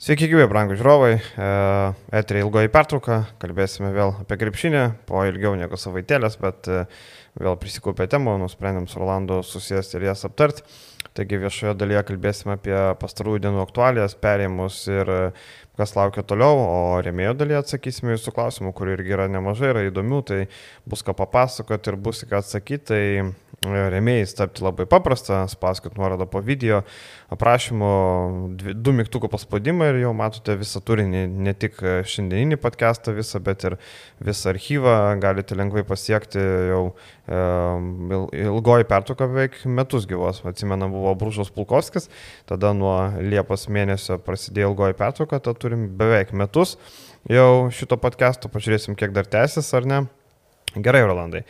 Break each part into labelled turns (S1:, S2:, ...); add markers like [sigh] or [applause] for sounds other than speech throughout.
S1: Sveiki, gyvi, brangų žiūrovai. Eterį ilgoji pertrauka, kalbėsime vėl apie krepšinį, po ilgiau negu savaitėlės, bet e, vėl prisikūpė temų, nusprendėm su Rolandu susijęsti ir jas aptarti. Taigi viešoje dalyje kalbėsime apie pastarųjų dienų aktualijas, perėjimus ir e, kas laukia toliau, o remėjo dalyje atsakysime jūsų klausimų, kurių irgi yra nemažai, yra įdomių, tai bus ką papasakoti ir bus ką atsakyti. Tai remėjais tapti labai paprasta, spaskit nuorodą po video aprašymo, du mygtuko paspaudimą ir jau matote visą turinį, ne tik šiandieninį podcastą visą, bet ir visą archyvą, galite lengvai pasiekti jau e, ilgoji pertrauka beveik metus gyvos, atsimenam, buvo Brūžos Pulkovskis, tada nuo Liepos mėnesio prasidėjo ilgoji pertrauka, tad turim beveik metus jau šito podcast'o, pažiūrėsim, kiek dar tęsis ar ne. Gerai, Rolandai.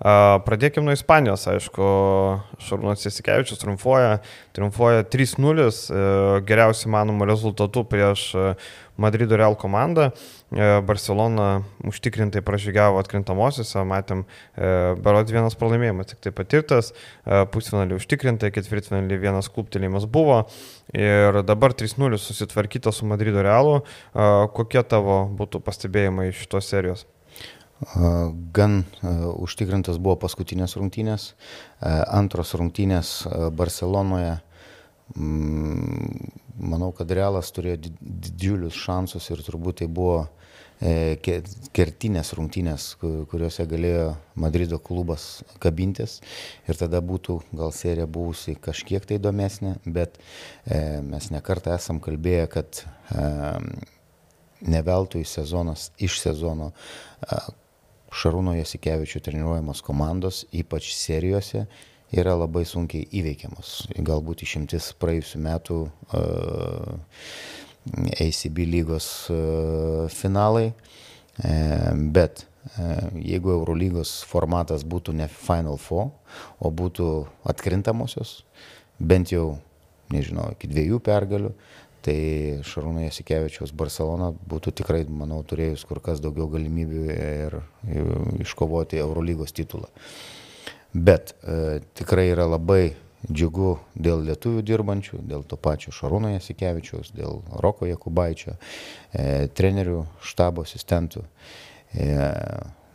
S1: Pradėkime nuo Ispanijos, aišku, Šarūnas Jasikevičius triumfuoja, triumfuoja 3-0, e, geriausiai manomų rezultatų prieš e, Madrido Real komandą. E, Barcelona užtikrintai pražygiavo atkrintamosiose, matėm, berods vienas pralaimėjimas tik tai patirtas, pusfinalį užtikrintai, ketvirtfinalį vienas kluptelėjimas buvo ir dabar 3-0 susitvarkyta su Madrido Realu. Kokie tavo būtų pastebėjimai iš šitos serijos?
S2: Gan užtikrintas buvo paskutinės rungtynės, antros rungtynės Barcelonoje. Mm, manau, kad Realas turėjo didžiulius šansus ir turbūt tai buvo e, kertinės rungtynės, kuriuose galėjo Madrido klubas kabintis ir tada būtų gal serija buvusi kažkiek tai įdomesnė, bet e, mes nekartą esam kalbėję, kad ne veltui sezonas iš sezono Šarūno Jasikevičių treniruojamos komandos, ypač serijose, yra labai sunkiai įveikiamos. Galbūt išimtis praėjusiu metu uh, ACB lygos uh, finalai, uh, bet uh, jeigu Eurolygos formatas būtų ne Final Four, o būtų atkrintamosios, bent jau, nežinau, iki dviejų pergalių, tai Šarūno Jasikevičiaus Barcelona būtų tikrai, manau, turėjus kur kas daugiau galimybių ir iškovoti Eurolygos titulą. Bet e, tikrai yra labai džiugu dėl lietuvių dirbančių, dėl to pačio Šarūno Jasikevičiaus, dėl Roko Jakubaičio, e, trenerių, štabo asistentų. E,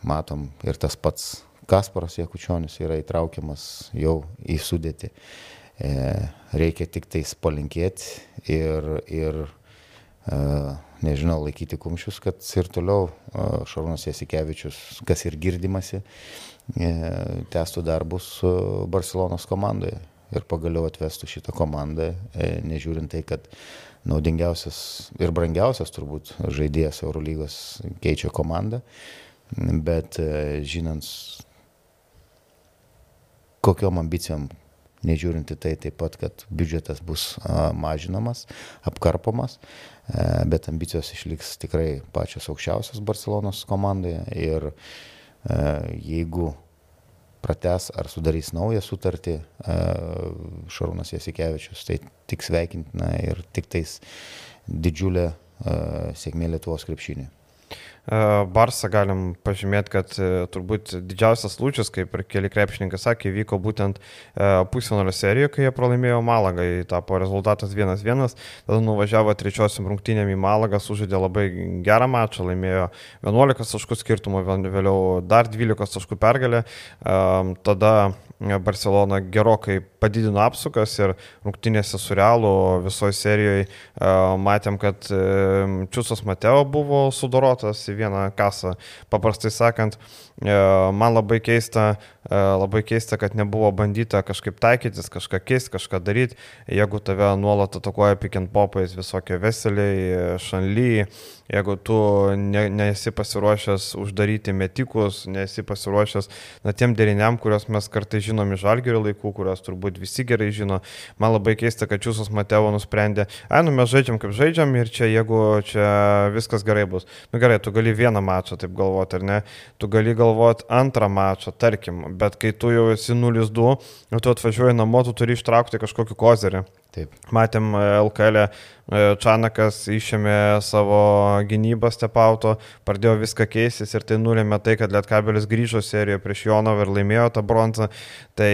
S2: matom ir tas pats Kasparas Jakučionis yra įtraukiamas jau į sudėtį. E, reikia tik tais palinkėti ir, ir e, nežinau, laikyti kumščius, kad ir toliau e, Šarūnas Jasikevičius, kas ir girdimasi, tęstų darbus Barcelonos komandoje ir pagaliau atvestų šitą komandą, nežiūrint tai, kad naudingiausias ir brangiausias turbūt žaidėjas Eurolygos keičia komandą, bet žinant, kokiom ambicijom nežiūrint į tai taip pat, kad biudžetas bus mažinamas, apkarpomas, e, bet ambicijos išliks tikrai pačios aukščiausios Barcelonos komandoje ir e, jeigu prates ar sudarys naują sutartį e, Šarūnas Jasikevičius, tai tik sveikintina ir tik tais didžiulė sėkmė Lietuvos krepšinė.
S1: Barsą galim pažymėti, kad turbūt didžiausias lūčis, kaip ir keli krepšininkai sakė, vyko būtent pusfinalio serijoje, kai jie pralaimėjo Malagai, tapo rezultatas 1-1, tada nuvažiavo trečiosiam rungtynėm į Malagą, sužaidė labai gerą mačą, laimėjo 11 taškų skirtumą, vėliau dar 12 taškų pergalę, tada Barcelona gerokai padidino apsukas ir rungtynėse su Realu visoje serijoje matėm, kad Čiusas Mateo buvo sudorotas vieną kasą. Paprastai sakant, man labai keista, labai keista, kad nebuvo bandyta kažkaip taikytis, kažką keisti, kažką daryti. Jeigu tave nuolat atakuoja pick and popais visokie veseliai, šanly, jeigu tu ne, nesi pasiruošęs uždaryti metikus, nesi pasiruošęs na, tiem deriniam, kuriuos mes kartai žinom iš žalgerio laikų, kuriuos turbūt visi gerai žino. Man labai keista, kad Čiūsas Matevo nusprendė, ai, nu mes žaidžiam kaip žaidžiam ir čia jeigu čia viskas gerai bus. Nu gerai, tu gali vieną mačą taip galvoti, ar ne? Tu gali galvoti antrą mačą, tarkim, bet kai tu jau esi 0-2 ir tu atvažiuoji namo, tu turi ištraukti kažkokį kozerį. Taip. Matėm LKL, e, Čanakas išėmė savo gynybą stepauto, pradėjo viską keistis ir tai nulėmė tai, kad Lietkabelis grįžo serijoje prieš Jonovą ir laimėjo tą bronzą. Tai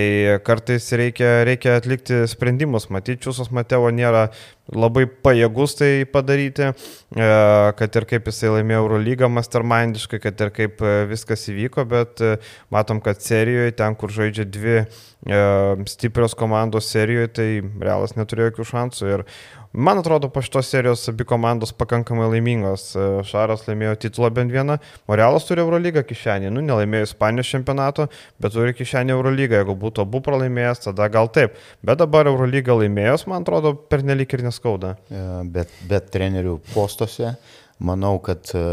S1: kartais reikia, reikia atlikti sprendimus. Matyt, Čiūsos Mateo nėra labai pajėgus tai padaryti, e, kad ir kaip jisai laimėjo Eurolygą mastermindiškai, kad ir kaip e, viskas įvyko, bet e, matom, kad serijoje, ten, kur žaidžia dvi stiprios komandos serijoje, tai Realas neturėjo jokių šansų. Ir Man atrodo, po šitos serijos abi komandos pakankamai laimingos. E, Šaras laimėjo titulą bent vieną, o Realas turi Eurolygą kišenį. Nu, nelaimėjo Ispanijos čempionato, bet turi kišenį Eurolygą. Jeigu būtų abu pralaimėjęs, tada gal taip. Bet dabar Eurolygą laimėjus, man atrodo, pernelik ir neskauda.
S2: E, bet, bet trenerių postuose, manau, kad... E,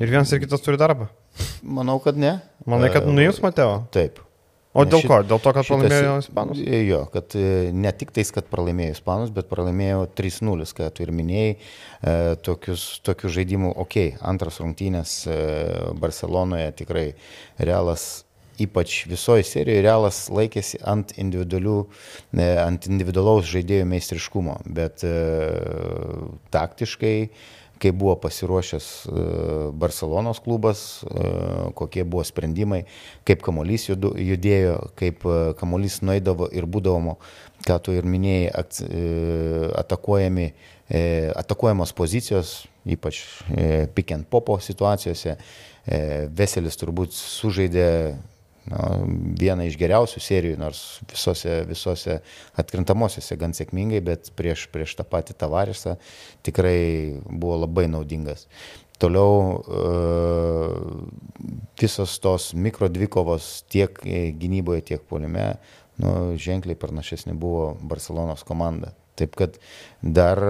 S1: ir vienas ir kitas turi darbą.
S2: Manau, kad ne.
S1: Manai, kad nuims Mateo?
S2: Taip.
S1: O dėl šit, ko? Dėl to, kad pralaimėjo Ispanus?
S2: Jo, kad e, ne tik tais, kad pralaimėjo Ispanus, bet pralaimėjo 3-0, ką tu ir minėjai, e, tokius, tokius žaidimų, okei, okay, antras rungtynės e, Barcelonoje tikrai realas ypač visoje serijoje realas laikėsi ant, e, ant individualaus žaidėjų meistriškumo, bet e, taktiškai kaip buvo pasiruošęs e, Barcelonos klubas, e, kokie buvo sprendimai, kaip kamuolys judėjo, kaip e, kamuolys nueidavo ir būdavo, ką tu ir minėjai, atakuojamos pozicijos, ypač pick and popo situacijose. Veselis turbūt sužaidė na, vieną iš geriausių serijų, nors visose, visose atkrintamosiose gan sėkmingai, bet prieš, prieš tą patį Tavarisą tikrai buvo labai naudingas. Toliau e, visos tos mikro dvikovos tiek gynyboje, tiek polime nu, ženkliai pranašesnė buvo Barcelonos komanda. Taip kad dar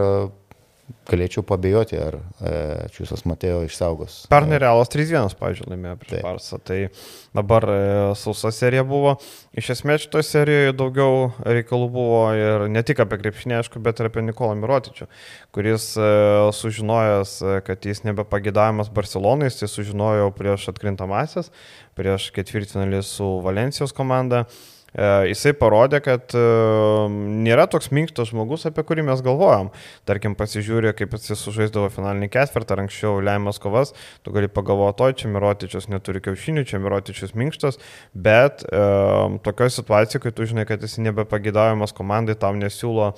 S2: galėčiau pabijoti, ar e, Čiūsas Matėjo išsaugos.
S1: Pernai Realas 3-1, pavyzdžiui, laimėjo prieš Barsą. Tai dabar e, sausa serija buvo. Iš esmės šitoje serijoje daugiau reikalų buvo ir ne tik apie krepšinį, aišku, bet ir apie Nikolą Mirotičių, kuris e, sužinojęs, e, kad jis nebepagidavimas Barcelonai, jis tai sužinojo prieš atkrintamasis, prieš ketvirtfinalį su Valencijos komanda. E, jisai parodė, kad e, nėra toks minkštas žmogus, apie kurį mes galvojam. Tarkim, pasižiūrė, kaip jisai sužaisdavo finalinį ketvirtą anksčiau lemiamas kovas, tu gali pagalvoti, oi, čia Mirotičius neturi kiaušinių, čia Mirotičius minkštas, bet e, tokioje situacijoje, kai tu žinai, kad jis nebepagidaujamas komandai, tau nesiūlo e,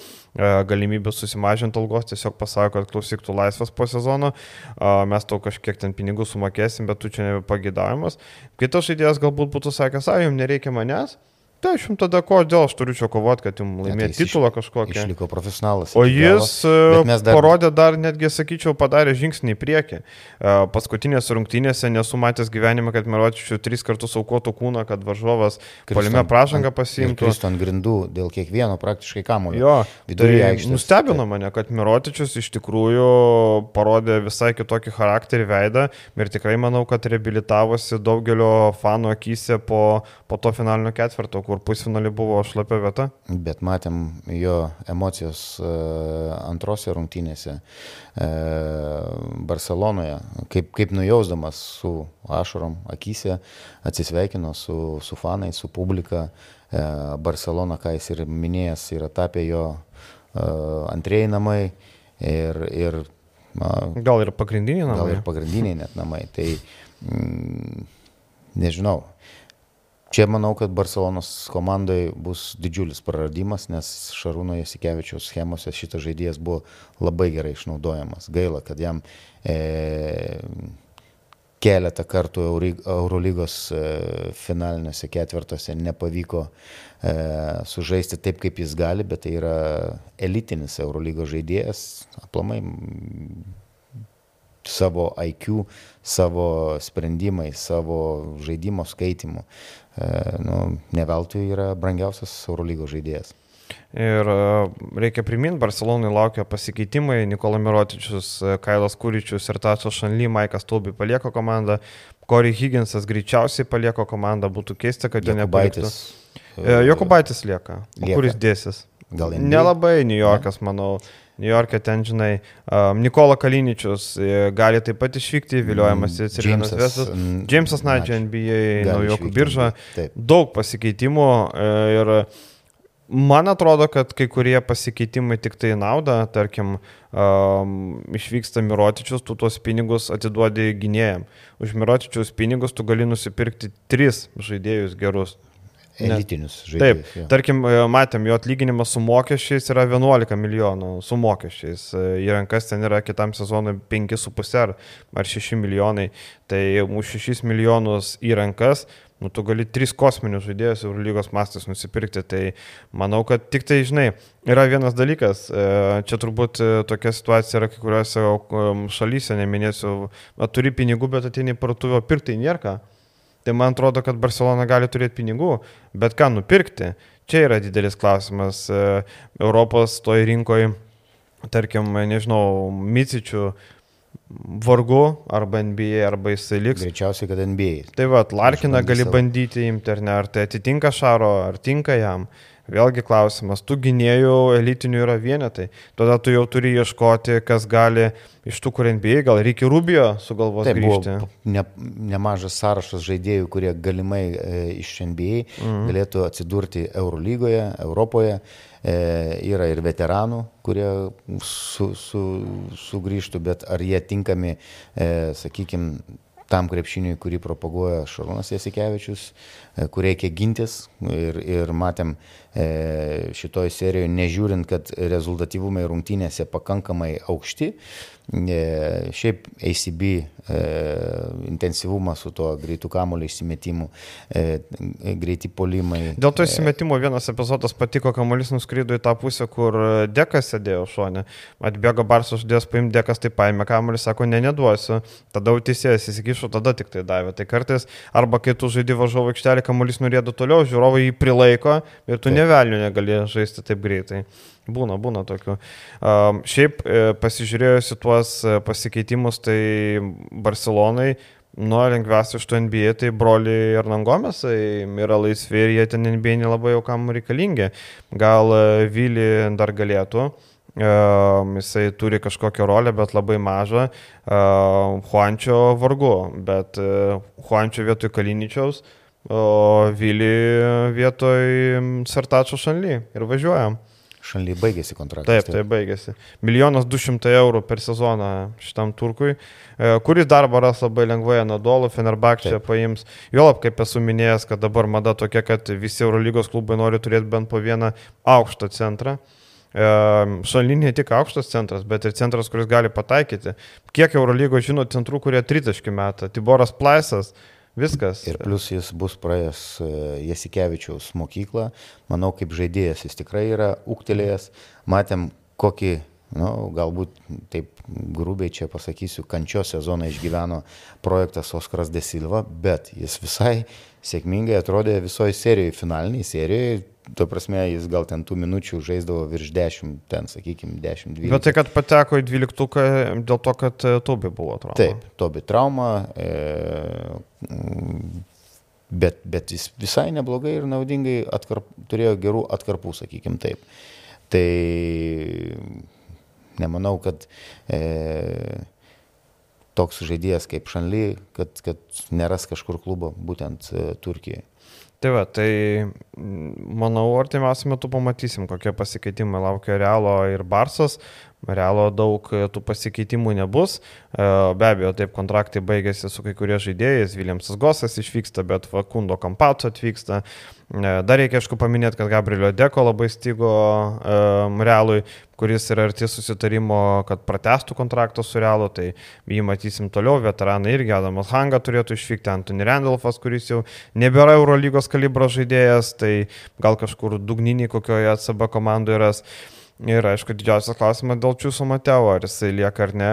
S1: galimybę susimažinti algos, tiesiog pasako, kad klausyk, tu laisvas po sezono, e, mes tau kažkiek ten pinigų sumokėsim, bet tu čia nebepagidaujamas. Kitas žaidėjas galbūt būtų sakęs, ai, jums nereikia manęs, Tai aš jums tada kodėl aš turiu čia kovoti, kad jums laimėti tai titulą kažkokį.
S2: Išliko profesionalas.
S1: O jis galo, dar... parodė dar, netgi sakyčiau, padarė žingsnį į priekį. E, paskutinėse rungtynėse nesu matęs gyvenime, kad Meročičių tris kartus aukotų kūną, kad varžovas palime pražangą pasiimtų.
S2: Kristų ant grindų dėl kiekvieno praktiškai kamulio.
S1: Jo, tai aikštės, nustebino tai. mane, kad Meročičius iš tikrųjų parodė visai kitokį charakterį veidą ir tikrai manau, kad reabilitavosi daugelio fanų akise po, po to finalinio ketvirto, kur kur pusfinalį buvo šlapia vieta.
S2: Bet matėm jo emocijos e, antrose rungtynėse e, Barcelonoje, kaip, kaip nujausdamas su ašarom akise, atsisveikino su, su fanais, su publika. E, Barcelona, ką jis ir minėjęs, yra tapę jo antrieji namai ir, ir
S1: na, gal ir pagrindiniai namai.
S2: Gal ir pagrindiniai net namai. Tai mm, nežinau, Čia manau, kad Barcelonos komandai bus didžiulis praradimas, nes Šarūno Jasikevičiaus schemose šitas žaidėjas buvo labai gerai išnaudojamas. Gaila, kad jam e, keletą kartų Eurolygos e, finaliniuose ketvirtuose nepavyko e, sužaisti taip, kaip jis gali, bet tai yra elitinis Eurolygos žaidėjas, aplamai savo IQ, savo sprendimais, savo žaidimo skaitimu. E, nu, neveltui yra brangiausias Eurolygos žaidėjas.
S1: Ir e, reikia priminti, Barcelonai laukia pasikeitimai, Nikola Mirotičius, e, Kailas Kūričius ir Tačio Šanly, Maikas Taubi palieka komandą, Corey Higginsas greičiausiai palieka komandą, būtų keista, kad jo nepaliktų. Jokubaitis lieka. lieka. Kuris dėsis?
S2: Gal
S1: Nelabai New Yorkas, ne? New York'e ten, žinai, um, Nikola Kaliničius gali taip pat išvykti, viliojamas į Cirvinas Vestas. Jamesas Nadžia NBA, naujokų birža. Daug pasikeitimų e, ir man atrodo, kad kai kurie pasikeitimai tik tai nauda, tarkim, um, išvyksta Mirotičius, tu tuos pinigus atiduodi gynėjam. Už Mirotičius pinigus tu gali nusipirkti tris žaidėjus gerus.
S2: Elitinius žaidėjus.
S1: Taip, jo. tarkim, e, matėm, jo atlyginimas su mokesčiais yra 11 milijonų su mokesčiais. E, į rankas ten yra kitam sezonui 5,5 ar 6 milijonai. Tai už 6 milijonus į rankas, nu tu gali 3 kosminius žaidėjus Eurolygos mastas nusipirkti. Tai manau, kad tik tai, žinai, yra vienas dalykas. E, čia turbūt tokia situacija yra kai kuriuose šalyse, neminėsiu, turi pinigų, bet ateini parduotuvę pirkti, nėra ką. Tai man atrodo, kad Barcelona gali turėti pinigų, bet ką nupirkti, čia yra didelis klausimas. E, Europos toj rinkoje, tarkim, nežinau, Micičių vargu, arba NBA, arba jisai liks.
S2: Greičiausiai, kad NBA.
S1: Tai va, Larkiną gali bandyti imti ar ne, ar tai atitinka Šaro, ar tinka jam. Vėlgi klausimas, tų gynėjų elitinių yra vienetai, tada tu jau turi ieškoti, kas gali iš tų, kur NBA, gal reikia Rubio sugalvoti. Tai grįžti.
S2: buvo ne, nemažas sąrašas žaidėjų, kurie galimai e, iš NBA mhm. galėtų atsidurti Eurolygoje, Europoje. E, yra ir veteranų, kurie su, su, sugrįžtų, bet ar jie tinkami, e, sakykime, tam krepšiniui, kurį propaguoja Šarūnas Jasikevičius, e, kur reikia gintis. Ir, ir matėm e, šitoje serijoje, nežiūrint, kad rezultatyvumai rungtynėse pakankamai aukšti, šiaip ACB e, intensyvumas su tuo greitų kamulio įsimetimu, e, greiti polimai.
S1: Dėl to įsimetimo vienas epizodas patiko, kamuolys nuskrydo į tą pusę, kur Dekas sėdėjo šone. Atbėgo Barsas žodės paimti Dekas, tai paėmė kamuolį, sako, ne, neduosiu. Tada teisėjas įsikišo, tada tik tai davė. Tai kartais arba kai tu žaidži važiuovo aikštelį, kamuolys norėtų toliau, žiūrovai jį prilaiko ir tu nevelnių negali žaisti taip greitai. Būna, būna tokių. Šiaip e, pasižiūrėjus į tuos e, pasikeitimus, tai Barcelonai nuo lengviausių iš tų NBA, tai broliai Ernangomėsai yra laisvi ir jie ten NBA nelabai jau kam reikalingi. Gal e, Vili dar galėtų. Uh, jisai turi kažkokią rolę, bet labai mažą. Uh, Juančio vargu, bet uh, Juančio vietoj Kaliničiaus, o Vili vietoj Sartačio Šanly ir važiuojam.
S2: Šanly baigėsi kontraktas.
S1: Taip, tai baigėsi. Milijonas du šimtai eurų per sezoną šitam turkui, e, kuris darbą ras labai lengvai Anadolų, Fenerbakčia paims. Juolab, kaip esu minėjęs, kad dabar mada tokia, kad visi Eurolygos klubai nori turėti bent po vieną aukštą centrą. E, Šanly ne tik aukštas centras, bet ir centras, kuris gali pataikyti. Kiek Eurolygos žino centrų, kurie 30 metų? Tiboras Plaisas, Viskas.
S2: Ir plus jis bus praėjęs e, Jasikevičiaus mokyklą. Manau, kaip žaidėjas jis tikrai yra ūktelėjęs. Matėm, kokį, nu, galbūt taip grubiai čia pasakysiu, kančios sezoną išgyveno projektas Oskaras Desilva, bet jis visai sėkmingai atrodė visoje serijoje, finaliniai serijoje Tuo prasme, jis gal ten tų minučių žaisdavo virš 10, ten, sakykime, 10-12.
S1: Bet tai, kad pateko į 12 dėl to, kad e, Tobi buvo trauma.
S2: Taip, Tobi trauma, e, bet, bet jis visai neblogai ir naudingai atkarp, turėjo gerų atkarpų, sakykime taip. Tai nemanau, kad e, toks žaidėjas kaip Šanly, kad, kad neras kažkur klubo būtent e, Turkijoje.
S1: Tai va, tai manau, artimiausiu metu pamatysim, kokie pasikeitimai laukia Realo ir Barsos. Realo daug tų pasikeitimų nebus. E, be abejo, taip kontraktai baigėsi su kai kurie žaidėjais. Viljamsas Gosas išvyksta, bet Vakundo Kampato atvyksta. E, dar reikia, aišku, paminėti, kad Gabrielio Deko labai stygo Realui, kuris yra arti susitarimo, kad pratestų kontraktą su Realu, tai jį matysim toliau, veteranai irgi, Adamas Hanga turėtų išvykti, Antony Randolfas, kuris jau nebėra Eurolygos kalibro žaidėjas, tai gal kažkur dugninį kokioje ACB komandoje yra. Ir aišku, didžiausias klausimas dėl Čiūso Mateo, ar jisai lieka ar ne.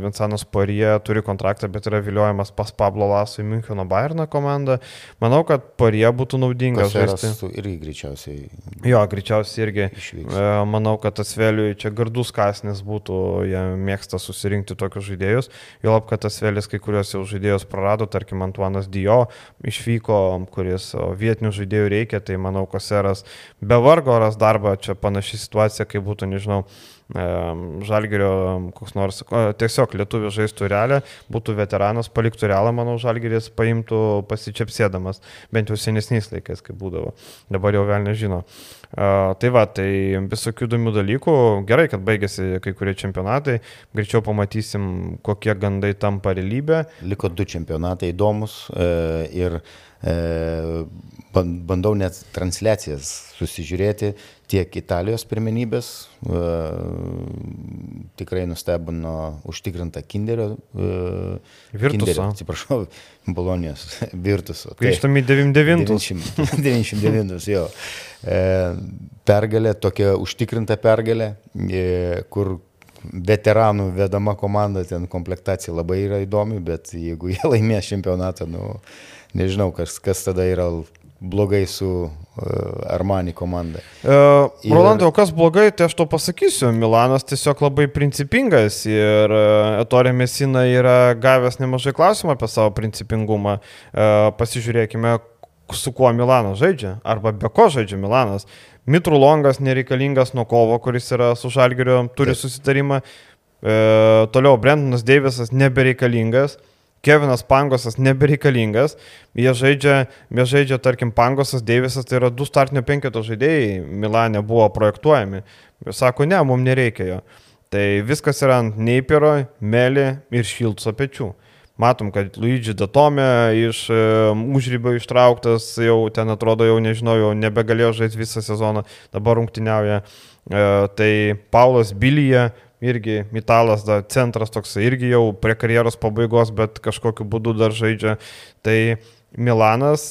S1: Vincentas Parie turi kontraktą, bet yra viliojamas pas Pablo Lasu į Müncheno Bayerno komandą. Manau, kad Parie būtų naudingas
S2: žaisti. Irgi greičiausiai.
S1: Jo, greičiausiai irgi. Išvyks. E, manau, kad tas vėliui čia gardus kasnis būtų, jie mėgsta susirinkti tokius žaidėjus. Jolab, kad tas vėlis kai kurios jau žaidėjus prarado, tarkim, Antuanas Dio išvyko, kuris vietinių žaidėjų reikia, tai manau, Koseras be vargo ras darbą, čia panaši situacija kai būtų, nežinau, Žalgerio koks nors, tiesiog lietuvių žaistų realę, būtų veteranas, paliktų realą, manau, Žalgeris paimtų pasičiapsėdamas, bent jau senesniais laikais, kai būdavo, dabar jau vėl nežino. Tai va, tai visokių įdomių dalykų, gerai, kad baigėsi kai kurie čempionatai, greičiau pamatysim, kokie gandai tampa realybė.
S2: Liko du čempionatai įdomus e, ir e, bandau net transliacijas susižiūrėti tiek Italijos pirmenybės, e, tikrai nustebino užtikrinta Kinderio. E,
S1: Virtuso. Kinderio,
S2: atsiprašau, [laughs] Bolonijos [laughs] Virtuso.
S1: Grįžtame į 99.
S2: 99, [laughs] jo. E, pergalė, tokia užtikrinta pergalė, e, kur veteranų vedama komanda, ten komplektacija labai yra įdomi, bet jeigu jie laimės čempionatą, nu, nežinau, kas, kas tada yra blogai su uh, Armani komanda.
S1: Uh, ir... Rolandai, o kas blogai, tai aš to pasakysiu. Milanas tiesiog labai principingas ir Etorė Mesina yra gavęs nemažai klausimų apie savo principingumą. Uh, pasižiūrėkime, su kuo Milanas žaidžia, arba be ko žaidžia Milanas. Mitrų Longas nereikalingas nuo kovo, kuris yra su Žalgiriu, turi Taip. susitarimą. Uh, toliau Brendonas Deivisas nebereikalingas. Kevinas Pangosas nebereikalingas, jie žaidžia, jie žaidžia, tarkim, Pangosas, Deivisas, tai yra du startinio penketo žaidėjai Milane buvo projektuojami. Sako, ne, mums nereikia jo. Tai viskas yra ant Neipiro, Melį ir Šilco pečių. Matom, kad Luigi Datome iš um, užrybio ištrauktas, jau ten atrodo, jau nežinau, jau nebegalėjo žaisti visą sezoną, dabar rungtiniauja. Uh, tai Paulas Bilyje irgi Italas, da, centras toks irgi jau prie karjeros pabaigos, bet kažkokiu būdu dar žaidžia. Tai Milanas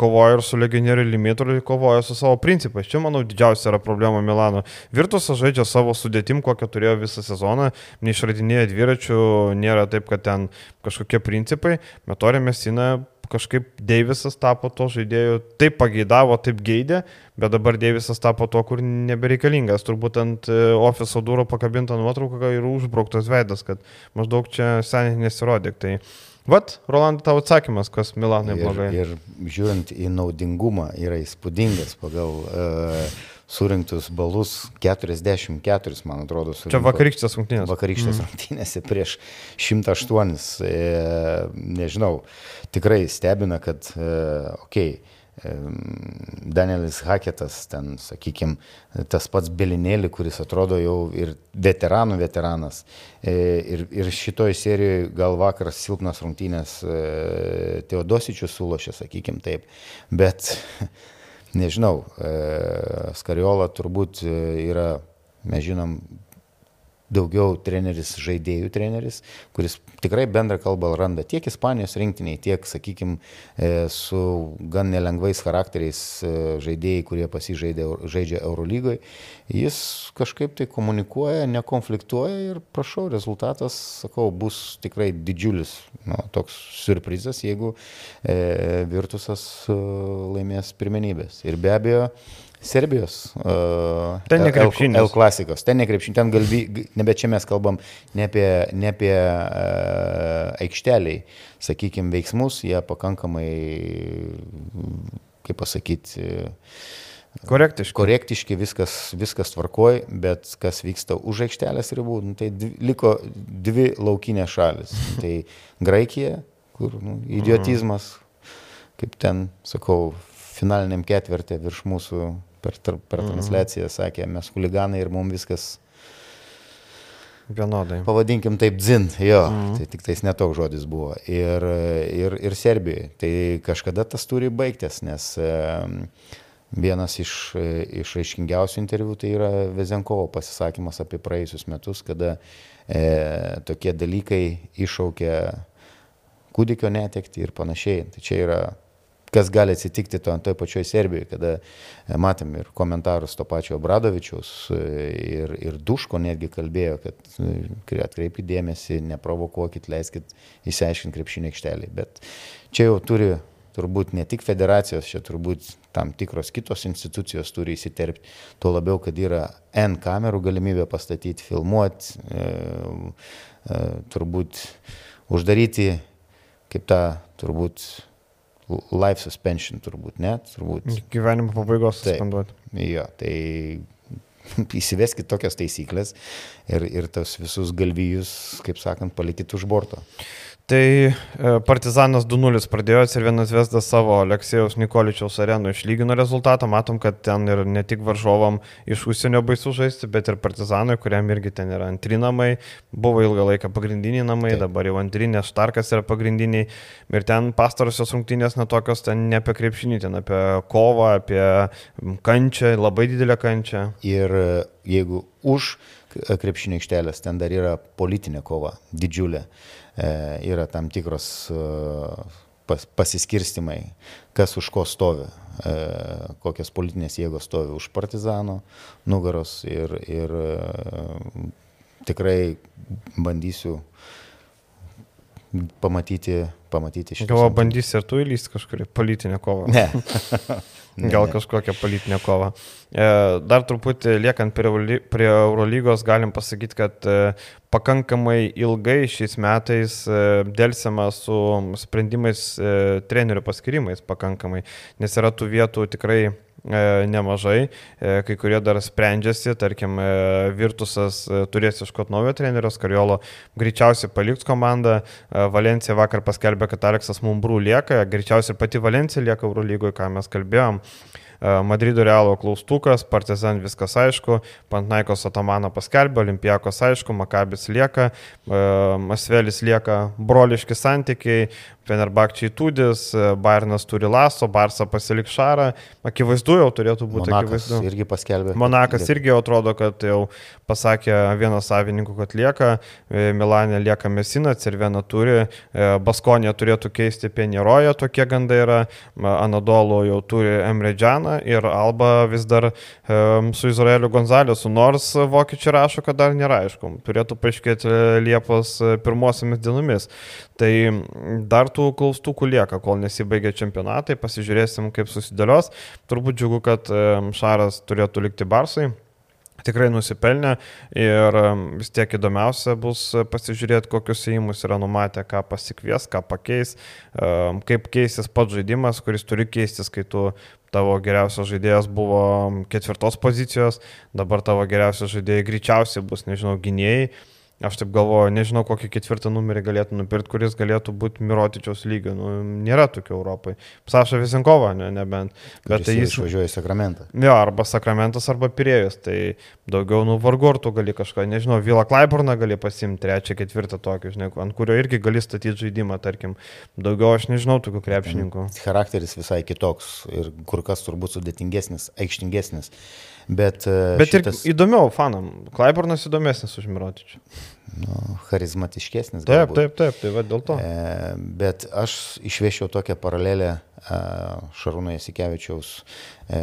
S1: kovoja ir su legionieriu Limitru, kovoja su savo principais. Čia, manau, didžiausia yra problema Milano. Virtusas žaidžia savo sudėtim, kokią turėjo visą sezoną, neišradinėja dviračių, nėra taip, kad ten kažkokie principai. Metorė Mesina kažkaip Deivisas tapo to žaidėjų, taip pageidavo, taip geidė, bet dabar Deivisas tapo to, kur nebereikalingas. Turbūt ant e, ofiso durų pakabinta nuotrauka ir užbrauktas veidas, kad maždaug čia seniai nesirodė. Tai Vat, Rolandai, tavo atsakymas, kas Milanai blogai.
S2: Ir, ir žiūrint į naudingumą, yra įspūdingas pagal uh, surinktus balus 44, man atrodo. Surinko.
S1: Čia vakarykštės rungtynės.
S2: Vakarykštės mm. rungtynėse prieš 108. E, nežinau, tikrai stebina, kad, e, okei, okay, Danielis Haketas, ten, sakykime, tas pats Belinėlį, kuris atrodo jau ir veteranų veteranas. E, ir, ir šitoj serijoje gal vakar silpnas rungtynės e, Teodosičius sulošė, sakykime taip. Bet nežinau, e, Skariola turbūt e, yra, mes žinom, daugiau treneris, žaidėjų treneris, kuris tikrai bendrą kalbą randa tiek Ispanijos rinktiniai, tiek, sakykime, su gan nelengvais charakteriais e, žaidėjai, kurie pasižaidė, žaidžia Eurolygoje. Jis kažkaip tai komunikuoja, nekonfliktuoja ir prašau, rezultatas, sakau, bus tikrai didžiulis, nu, toks surprizas, jeigu e, Virtusas e, laimės pirmenybės. Ir be abejo, Serbijos. Uh,
S1: ten nekrepšinis.
S2: L klasikos. Ten nekrepšinis. Ten galvi, nebe čia mes kalbam ne apie, ne apie uh, aikšteliai, sakykime, veiksmus, jie pakankamai, kaip pasakyti,
S1: Korektiški.
S2: Korektiški, viskas, viskas tvarkoj, bet kas vyksta už aikštelės ribų, nu, tai dvi, liko dvi laukinės šalis. Tai Graikija, kur nu, idiotizmas, kaip ten, sakau, finaliniam ketvirtė virš mūsų per, per mhm. transliaciją sakė, mes huliganai ir mums viskas
S1: Vienodai.
S2: Pavadinkim taip dzin, jo, mm. tai tik tais netoks žodis buvo. Ir, ir, ir Serbijai. Tai kažkada tas turi baigtis, nes vienas iš, iš aiškingiausių interviu tai yra Vezenkovo pasisakymas apie praėjusius metus, kada e, tokie dalykai iššaukia kūdikio netekti ir panašiai. Tai čia yra kas gali atsitikti to toj pačioj Serbijoje, kada e, matėm ir komentarus to pačio Bradovičiaus e, ir, ir Duško netgi kalbėjo, kad e, atkreipkite dėmesį, neprovokuokit, leiskit įsiaiškinti krepšinį aikštelį. Bet čia jau turi turbūt ne tik federacijos, čia turbūt tam tikros kitos institucijos turi įsiterpti, tuo labiau, kad yra N kamerų galimybė pastatyti, filmuoti, e, e, turbūt uždaryti kaip tą turbūt life suspension turbūt, ne? Turbūt.
S1: Gyvenimo pabaigos suspenduoti.
S2: Jo, tai [laughs] įsiveskit tokias taisyklės ir, ir tas visus galvijus, kaip sakant, palikit už borto.
S1: Tai e, Partizanas 2-0 pradėjo ir vienas Vesdas savo Aleksėjaus Nikoličiaus arenų išlygino rezultatą. Matom, kad ten ir ne tik varžovam iš užsienio baisu žaisti, bet ir Partizanui, kuriam irgi ten yra antri namai. Buvo ilgą laiką pagrindiniai namai, Taip. dabar jau antrinės Štarkas yra pagrindiniai. Ir ten pastarosios rungtynės netokios, ten ne apie krepšinį, ten apie kovą, apie kančią, labai didelę kančią.
S2: Ir e, jeigu už krepšinio aikštelės ten dar yra politinė kova, didžiulė. E, yra tam tikros e, pas, pasiskirstimai, kas už ko stovi, e, kokios politinės jėgos stovi už partizano nugaros ir, ir tikrai bandysiu pamatyti, pamatyti
S1: šitą. Gal bandysi ir tu įlysti kažkurį politinę kovą?
S2: Ne. [laughs]
S1: Gal kažkokią politinę kovą. E, dar truputį liekant prie, prie Eurolygos, galim pasakyti, kad e, pakankamai ilgai šiais metais e, dėlsiama su sprendimais trenerių paskirimais pakankamai, nes yra tų vietų tikrai nemažai, e, kai kurie dar sprendžiasi, tarkim, e, Virtusas turės iškot naujo trenerio, Skariolo greičiausiai paliks komandą, Valencija vakar paskelbė, kad Aleksas Mumbrų lieka, greičiausiai pati Valencija lieka Eurolygoje, ką mes kalbėjom. Madrido Realo klaustukas, Partizan viskas aišku, Pantnaikos Atamano paskelbė, Olimpijakos aišku, Makabis lieka, Masvelis lieka, broliški santykiai, Fenerbakčiai Tudis, Bairnas turi Laso, Barsa pasilik Šarą, akivaizdu jau turėtų būti
S2: Monakas
S1: akivaizdu.
S2: irgi paskelbė.
S1: Monakas irgi atrodo, kad jau pasakė vienas savininkų, kad lieka, Milanė lieka Mesinas ir viena turi, Baskonė turėtų keisti Penieroje, tokie gandai yra, Anadolo jau turi Emredžianą ir Alba vis dar um, su Izraeliu Gonzalėsu, nors vokiečiai rašo, kad dar nėra aišku, turėtų paaiškėti Liepos pirmosiamis dienomis. Tai dar tų klaustukų lieka, kol nesibaigia čempionatai, pasižiūrėsim, kaip susidėlios. Turbūt džiugu, kad Šaras turėtų likti Barsai tikrai nusipelnė ir vis tiek įdomiausia bus pasižiūrėti, kokius įimus yra numatę, ką pasikvies, ką pakeis, kaip keisis pats žaidimas, kuris turi keistis, kai tu tavo geriausias žaidėjas buvo ketvirtos pozicijos, dabar tavo geriausias žaidėjai greičiausiai bus, nežinau, gynėjai Aš taip galvoju, nežinau, kokį ketvirtą numerį galėtų nupirkti, kuris galėtų būti Mirotičiaus lygio. Nu, nėra tokių Europai. Saša Visenkova, ne, nebent.
S2: Bet tai jis išvažiuoja į Sakramentą.
S1: Jo, arba Sakramentas, arba Pirėjus. Tai daugiau, nu, vargortų gali kažką, nežinau, Vila Klaiburną gali pasimti, trečią, ketvirtą tokį, žinai, ant kurio irgi gali statyti žaidimą, tarkim. Daugiau aš nežinau tokių krepšininkų.
S2: Charakteris visai kitoks ir kur kas turbūt sudėtingesnis, aikštingesnis. Bet, e,
S1: Bet šitas... ir įdomiau fanam. Klaiburnas įdomesnis už Mirotičių.
S2: Nu, charizmatiškesnis.
S1: Taip, galbūt. taip, taip, tai va dėl to.
S2: E, bet aš išviešiau tokią paralelę e, Šarūno Jasikevičiaus e,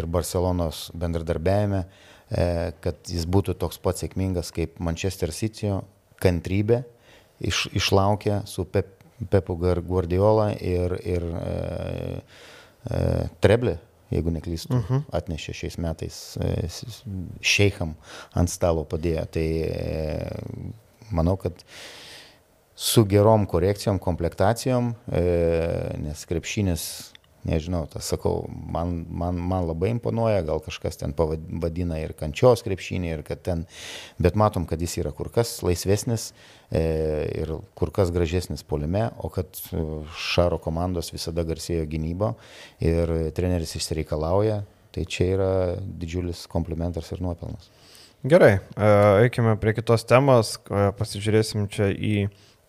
S2: ir Barcelonos bendradarbiavime, e, kad jis būtų toks pat sėkmingas kaip Manchester City, kantrybė, iš, išlaukė su Pep, Pepu Guardiola ir, ir e, e, Treblė jeigu neklystu, uh mhm. -huh. atnešė šiais metais e, šeicham ant stalo padėjo. Tai e, manau, kad su gerom korekcijom, komplektacijom, e, nes krepšinis nežinau, tas sakau, man, man, man labai imponuoja, gal kažkas ten pavadina ir kančios krepšinį, ir kad ten, bet matom, kad jis yra kur kas laisvesnis e, ir kur kas gražesnis polime, o kad e, Šaro komandos visada garsėjo gynybo ir treneris išsireikalauja, tai čia yra didžiulis komplimentas ir nuopelnas.
S1: Gerai, e, eikime prie kitos temos, e, pasižiūrėsim čia į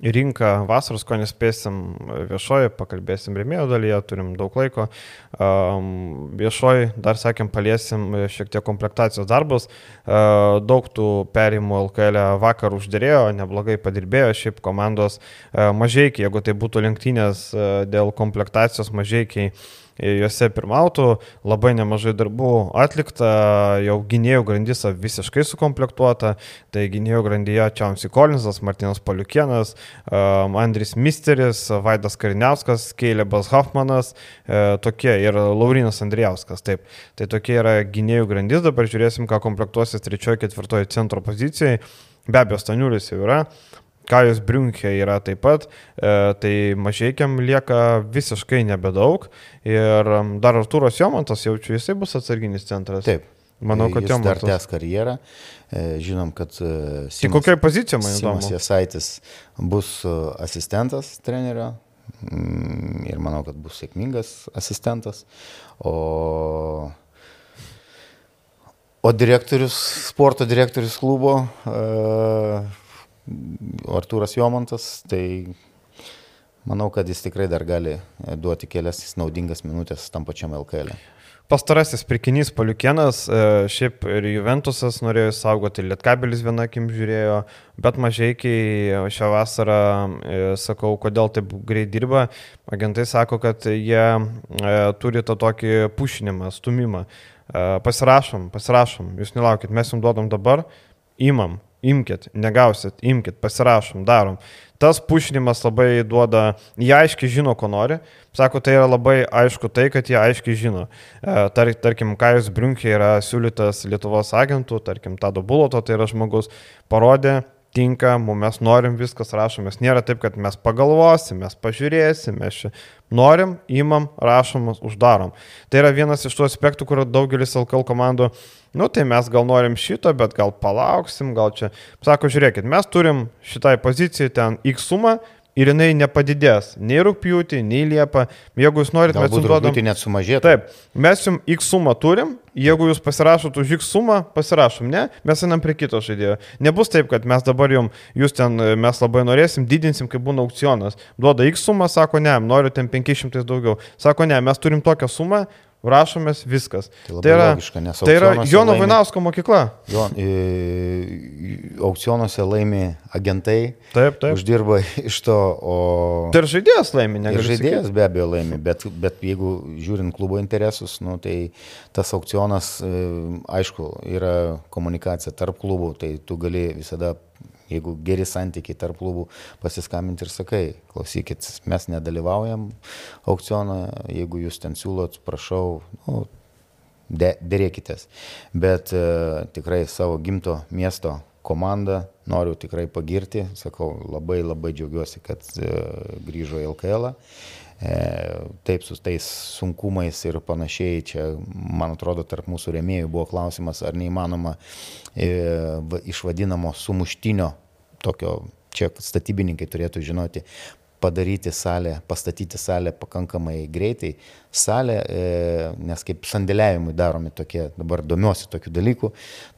S1: rinką vasaros, ko nespėsim viešoji, pakalbėsim remėjo dalyje, turim daug laiko. Um, viešoji, dar sakėm, paliesim šiek tiek komplektacijos darbus. Uh, daug tų perimų LKL e vakar uždėrėjo, neblogai padirbėjo, šiaip komandos uh, mažiekiai, jeigu tai būtų lenktynės uh, dėl komplektacijos mažiekiai juose pirmautų, labai nemažai darbų atlikta, jau gynėjų grandis visiškai sukomplektuota, tai gynėjų grandyje Čiamsi Kolinsas, Martinas Paliukienas, um, Andris Misteris, Vaidas Kariniauskas, Keilebas Hoffmanas, e, tokie ir Laurinas Andrijauskas, taip. Tai tokie yra gynėjų grandis, dabar žiūrėsim, ką komplektuosis trečiojo, ketvirtojo centro pozicijai. Be abejo, Staniulis jau yra, Kajus Briunkė yra taip pat, e, tai mažiekiam lieka visiškai nebedaug ir dar Artūros Jomantas, jaučiu, jisai bus atsarginis centras.
S2: Taip.
S1: Manau, kad
S2: jis
S1: jam
S2: dar tęs karjerą. E, Žinom, kad e,
S1: Tai kokia pozicija man
S2: Simas
S1: įdomu?
S2: Jasaitis bus asistentas trenerio mm, ir manau, kad bus sėkmingas asistentas. O, o direktorius, sporto direktorius klubo e, Artūras Jomantas, tai manau, kad jis tikrai dar gali e, duoti kelias naudingas minutės tam pačiam LKL. -e.
S1: Pastarasis pirkinys Paliukienas, e, šiaip ir Juventusas norėjo saugoti, Lietkabelis vieną akim žiūrėjo, bet mažiekiai šią vasarą, e, sakau, kodėl taip greit dirba, agentai sako, kad jie e, turi tą tokį pušinimą, stumimą. E, Pasirašom, pasirašom, jūs nelaukit, mes jums duodam dabar, imam, imkit, negausit, imkit, pasirašom, darom. Tas pušinimas labai duoda, jie aiškiai žino, ko nori. Sako, tai yra labai aišku tai, kad jie aiškiai žino. E, Tar, tarkim, Kajus Briunkė yra siūlytas Lietuvos agentų, tarkim, Tado Buloto, tai yra žmogus, parodė, tinka, mes norim, viskas rašom, mes nėra taip, kad mes pagalvosim, mes pažiūrėsim, mes čia norim, imam, rašom, uždarom. Tai yra vienas iš tų aspektų, kur daugelis LKL komandų, nu tai mes gal norim šito, bet gal palauksim, gal čia. Sako, žiūrėkit, mes turim šitai pozicijai ten X sumą ir jinai nepadidės nei rūpjūtį, nei liepą. Jeigu jūs norit, mes jums duodam.
S2: rūputį net sumažėtų.
S1: Taip, mes jums X sumą turim, jeigu jūs pasirašot už X sumą, pasirašom, ne, mes einam prie kito žaidėjo. Nebus taip, kad mes dabar jums, jūs ten, e, mes labai norėsim, didinsim, kai būna aukcionas. Duoda X sumą, sako ne, noriu ten 500 daugiau. Sako ne, mes turim tokią sumą, rašomės viskas.
S2: Tai
S1: Tai yra,
S2: logiška,
S1: tai yra Jono
S2: laimi-
S1: Vainausko mokykla.
S2: Jo, e, aukcionuose laimi agentai,
S1: Taip, taip.
S2: uždirba [laughs] iš to, o...
S1: Tai ir žaidėjas laimi,
S2: Ir
S1: negaliu
S2: žaidėjas
S1: sakyti.
S2: be abejo laimi, bet, bet jeigu žiūrint klubo interesus, nu, tai tas aukcionas, e, aišku, yra komunikacija tarp klubų, tai tu gali visada, jeigu geri santykiai tarp klubų, pasiskambinti ir sakai, klausykit, mes nedalyvaujam aukcioną, jeigu jūs ten siūlot, prašau, nu, de, dėrėkitės. Bet e, tikrai savo gimto miesto komandą noriu tikrai pagirti. Sakau, labai labai džiaugiuosi, kad e, grįžo į LKL. -ą. E, taip, su tais sunkumais ir panašiai, čia, man atrodo, tarp mūsų rėmėjų buvo klausimas, ar neįmanoma e, va- iš vadinamo sumuštinio, tokio, čia statybininkai turėtų žinoti, padaryti salę, pastatyti salę pakankamai greitai. Salė, e, nes kaip sandėliavimui daromi tokie, dabar domiuosi tokių dalykų,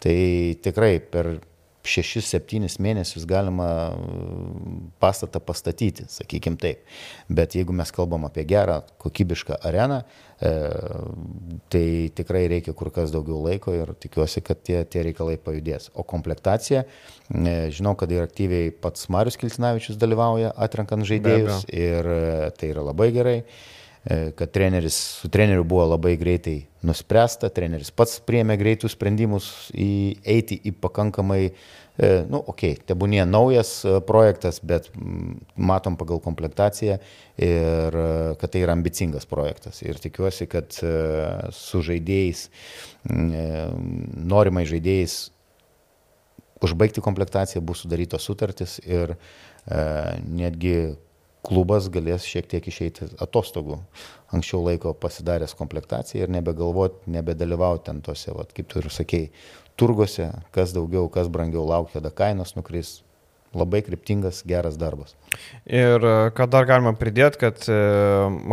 S2: tai tikrai per 6-7 mėnesius galima mm, pastatą pastatyti, sakykim taip. Bet jeigu mes kalbam apie gerą, kokybišką areną, e, tai tikrai reikia kur kas daugiau laiko ir tikiuosi, kad tie, tie reikalai pajudės. O komplektacija, e, žinau, kad ir aktyviai pats Marius Kiltinavičius dalyvauja atrenkant žaidėjus ir e, tai yra labai gerai kad treneris, su treneriu buvo labai greitai nuspręsta, treneris pats priėmė greitus sprendimus į, eiti į pakankamai, e, nu, okei, okay, tebūnie naujas e, projektas, bet mm, matom pagal komplektaciją ir e, kad tai yra ambicingas projektas. Ir tikiuosi, kad e, su žaidėjais, mm, e, norimai žaidėjais užbaigti komplektaciją bus sudarytos sutartys ir e, netgi klubas galės šiek tiek išeiti atostogų. Anksčiau laiko pasidaręs komplektaciją ir nebegalvoti, nebedalyvauti ten tose, vat, kaip tu ir sakei, turguose, kas daugiau, kas brangiau laukia, kada kainos nukris. Labai kryptingas, geras darbas.
S1: Ir e, ką dar galima pridėti, kad e,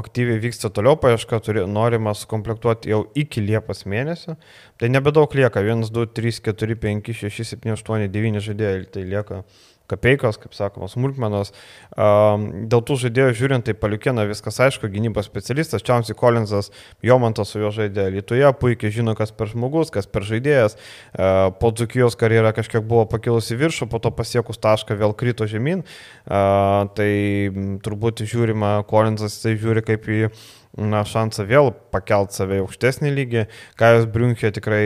S1: aktyviai vyksta toliau paieška, turi, norima sukomplektuoti jau iki Liepos mėnesio. Tai nebedaug lieka, 1, 2, 3, 4, 5, 6, 7, 8, 9 žaidėjai, tai lieka kapeikos, kaip sakoma, smulkmenos. Dėl tų žaidėjų žiūrint, tai paliukina viskas aišku, gynybos specialistas, Čiamsi Collinsas, Jomantas su juo žaidė Lietuvoje, puikiai žino, kas per žmogus, kas per žaidėjas. Po Dzukijos karjera kažkiek buvo pakilusi viršų, po to pasiekus tašką vėl krito žemyn. Tai turbūt žiūrima, Collinsas tai žiūri kaip į na, šansą vėl pakelt save į aukštesnį lygį. Kajos Briunkė tikrai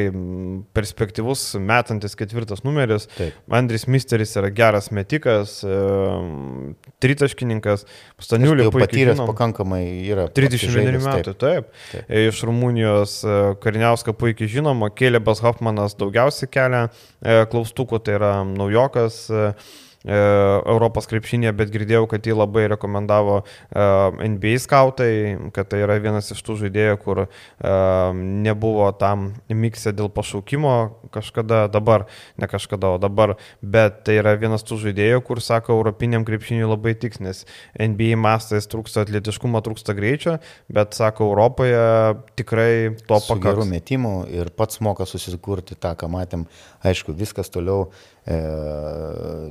S1: perspektyvus, metantis ketvirtas numeris.
S2: Taip.
S1: Andris Misteris yra geras metikas, tritaškininkas, puikiai
S2: patyręs
S1: žinom.
S2: pakankamai yra.
S1: 31
S2: apsižaidęs,
S1: metų,
S2: taip.
S1: taip. Iš Rumunijos e, Kariniauska puikiai žinoma, Kėlėbas Hoffmanas daugiausiai kelia e, klaustukų, tai yra naujokas. e, Europos krepšinėje, bet girdėjau, kad jį labai rekomendavo NBA skautai, kad tai yra vienas iš tų žaidėjų, kur nebuvo tam miksė dėl pašaukimo kažkada, dabar, ne kažkada, o dabar, bet tai yra vienas tų žaidėjų, kur sako, europiniam krepšiniui labai tiks, nes NBA mastais trūksta atletiškumo, trūksta greičio, bet sako, Europoje tikrai to pakankamai.
S2: Gerų metimų ir pats moka susikurti tą, ką matėm. Aišku, viskas toliau e,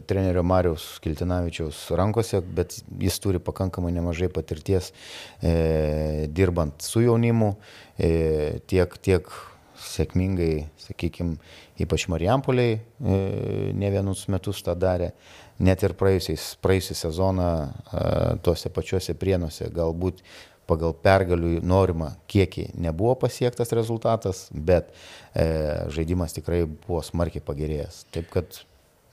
S2: trenerio Mariaus Kiltinavičiaus rankose, bet jis turi pakankamai nemažai patirties e, dirbant su jaunimu, e, tiek, tiek sėkmingai, sakykime, ypač Marijampoliai e, ne vienus metus tą darė, net ir praėjusią sezoną e, tuose pačiuose prienuose galbūt pagal pergalių norimą kiekį nebuvo pasiektas rezultatas, bet e, žaidimas tikrai buvo smarkiai pagerėjęs. Taip kad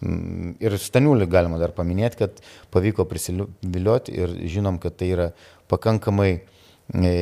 S2: mm, ir Staniulį galima dar paminėti, kad pavyko prisivilioti ir žinom, kad tai yra pakankamai e,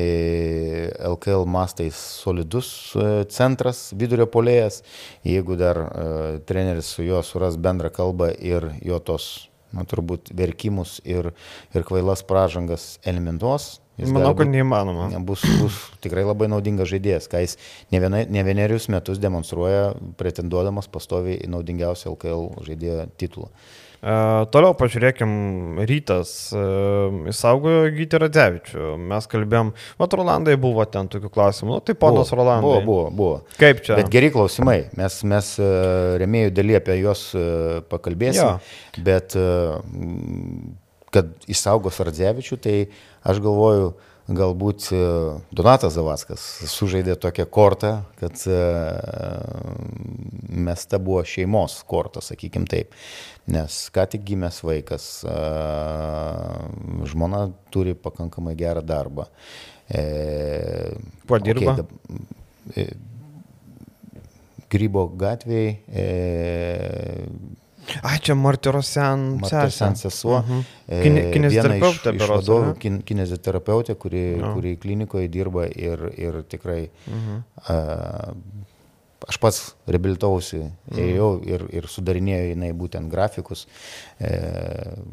S2: LKL mastais solidus e, centras, vidurio polėjas. Jeigu dar e, treneris su juo suras bendrą kalbą ir jo tos na, turbūt verkimus ir, ir kvailas pražangas elementuos,
S1: Jis Manau, kad neįmanoma.
S2: Bus, bus tikrai labai naudingas žaidėjas, ką jis ne, viena, ne vienerius metus demonstruoja, pretenduodamas pastoviai į naudingiausią LKL žaidėjo titulą.
S1: Uh, toliau pažiūrėkim, rytas uh, įsaugojo Gyti Radzevičių. Mes kalbėjom, mat Rolandai buvo ten tokių klausimų, nu, tai ponas Rolandai.
S2: Buvo, buvo, buvo.
S1: Kaip čia?
S2: Bet geri klausimai, mes, mes uh, remėjų daly apie juos uh, pakalbėsim, ja. bet uh, kad įsaugos Radzevičių, tai aš galvoju, galbūt e, Donatas Zavaskas sužaidė tokią kortą, kad e, mesta buvo šeimos korta, sakykim taip. Nes ką tik gimęs vaikas, e, žmona turi pakankamai gerą darbą.
S1: Kuo dirba? Okay,
S2: Grybo gatvėje
S1: A, čia Martirosian
S2: sesuo. sesuo. Mhm.
S1: Kine, kineziterapeutė,
S2: iš, iš vadovų, kin, kineziterapeutė, kuri, no. kuri klinikoje dirba ir, ir tikrai mhm. a, aš pats reabilitausi, mhm. ėjau ir, ir sudarinėjau jinai būtent grafikus. E,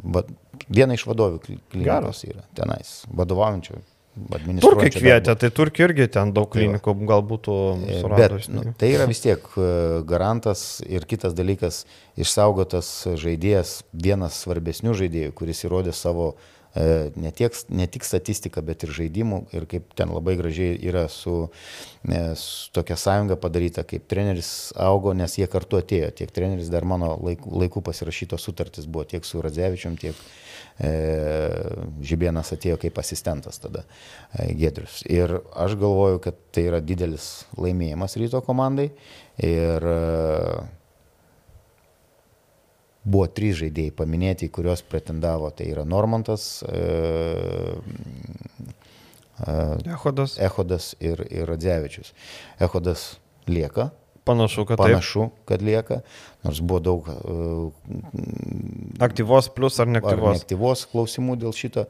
S2: va, viena iš vadovių klinikos yra tenais, vadovaujančių
S1: Turkai kvietė, tai turkai irgi ten daug tai klinikų gal būtų
S2: e, suradus. Bet nu, tai yra vis tiek e, garantas ir kitas dalykas, išsaugotas žaidėjas, vienas svarbesnių žaidėjų, kuris įrodė savo e, ne, tiek, ne tik statistiką, bet ir žaidimų ir kaip ten labai gražiai yra su, su tokia sąjunga padaryta, kaip treneris augo, nes jie kartu atėjo, tiek treneris dar mano laikų, laikų pasirašytos sutartis buvo tiek su Radzevičium, tiek E, Žibienas atėjo kaip asistentas tada e, Gedrius. Ir aš galvoju, kad tai yra didelis laimėjimas ryto komandai. Ir e, buvo trys žaidėjai paminėti, kuriuos pretendavo. Tai yra Normantas,
S1: Ehodas,
S2: Ehodas ir, ir Radzevičius. Ehodas lieka
S1: Panašu, kad
S2: Panašu, taip. kad lieka, nors buvo daug. Uh,
S1: aktyvos plus ar neaktyvos? Ar
S2: neaktyvos klausimų dėl šito.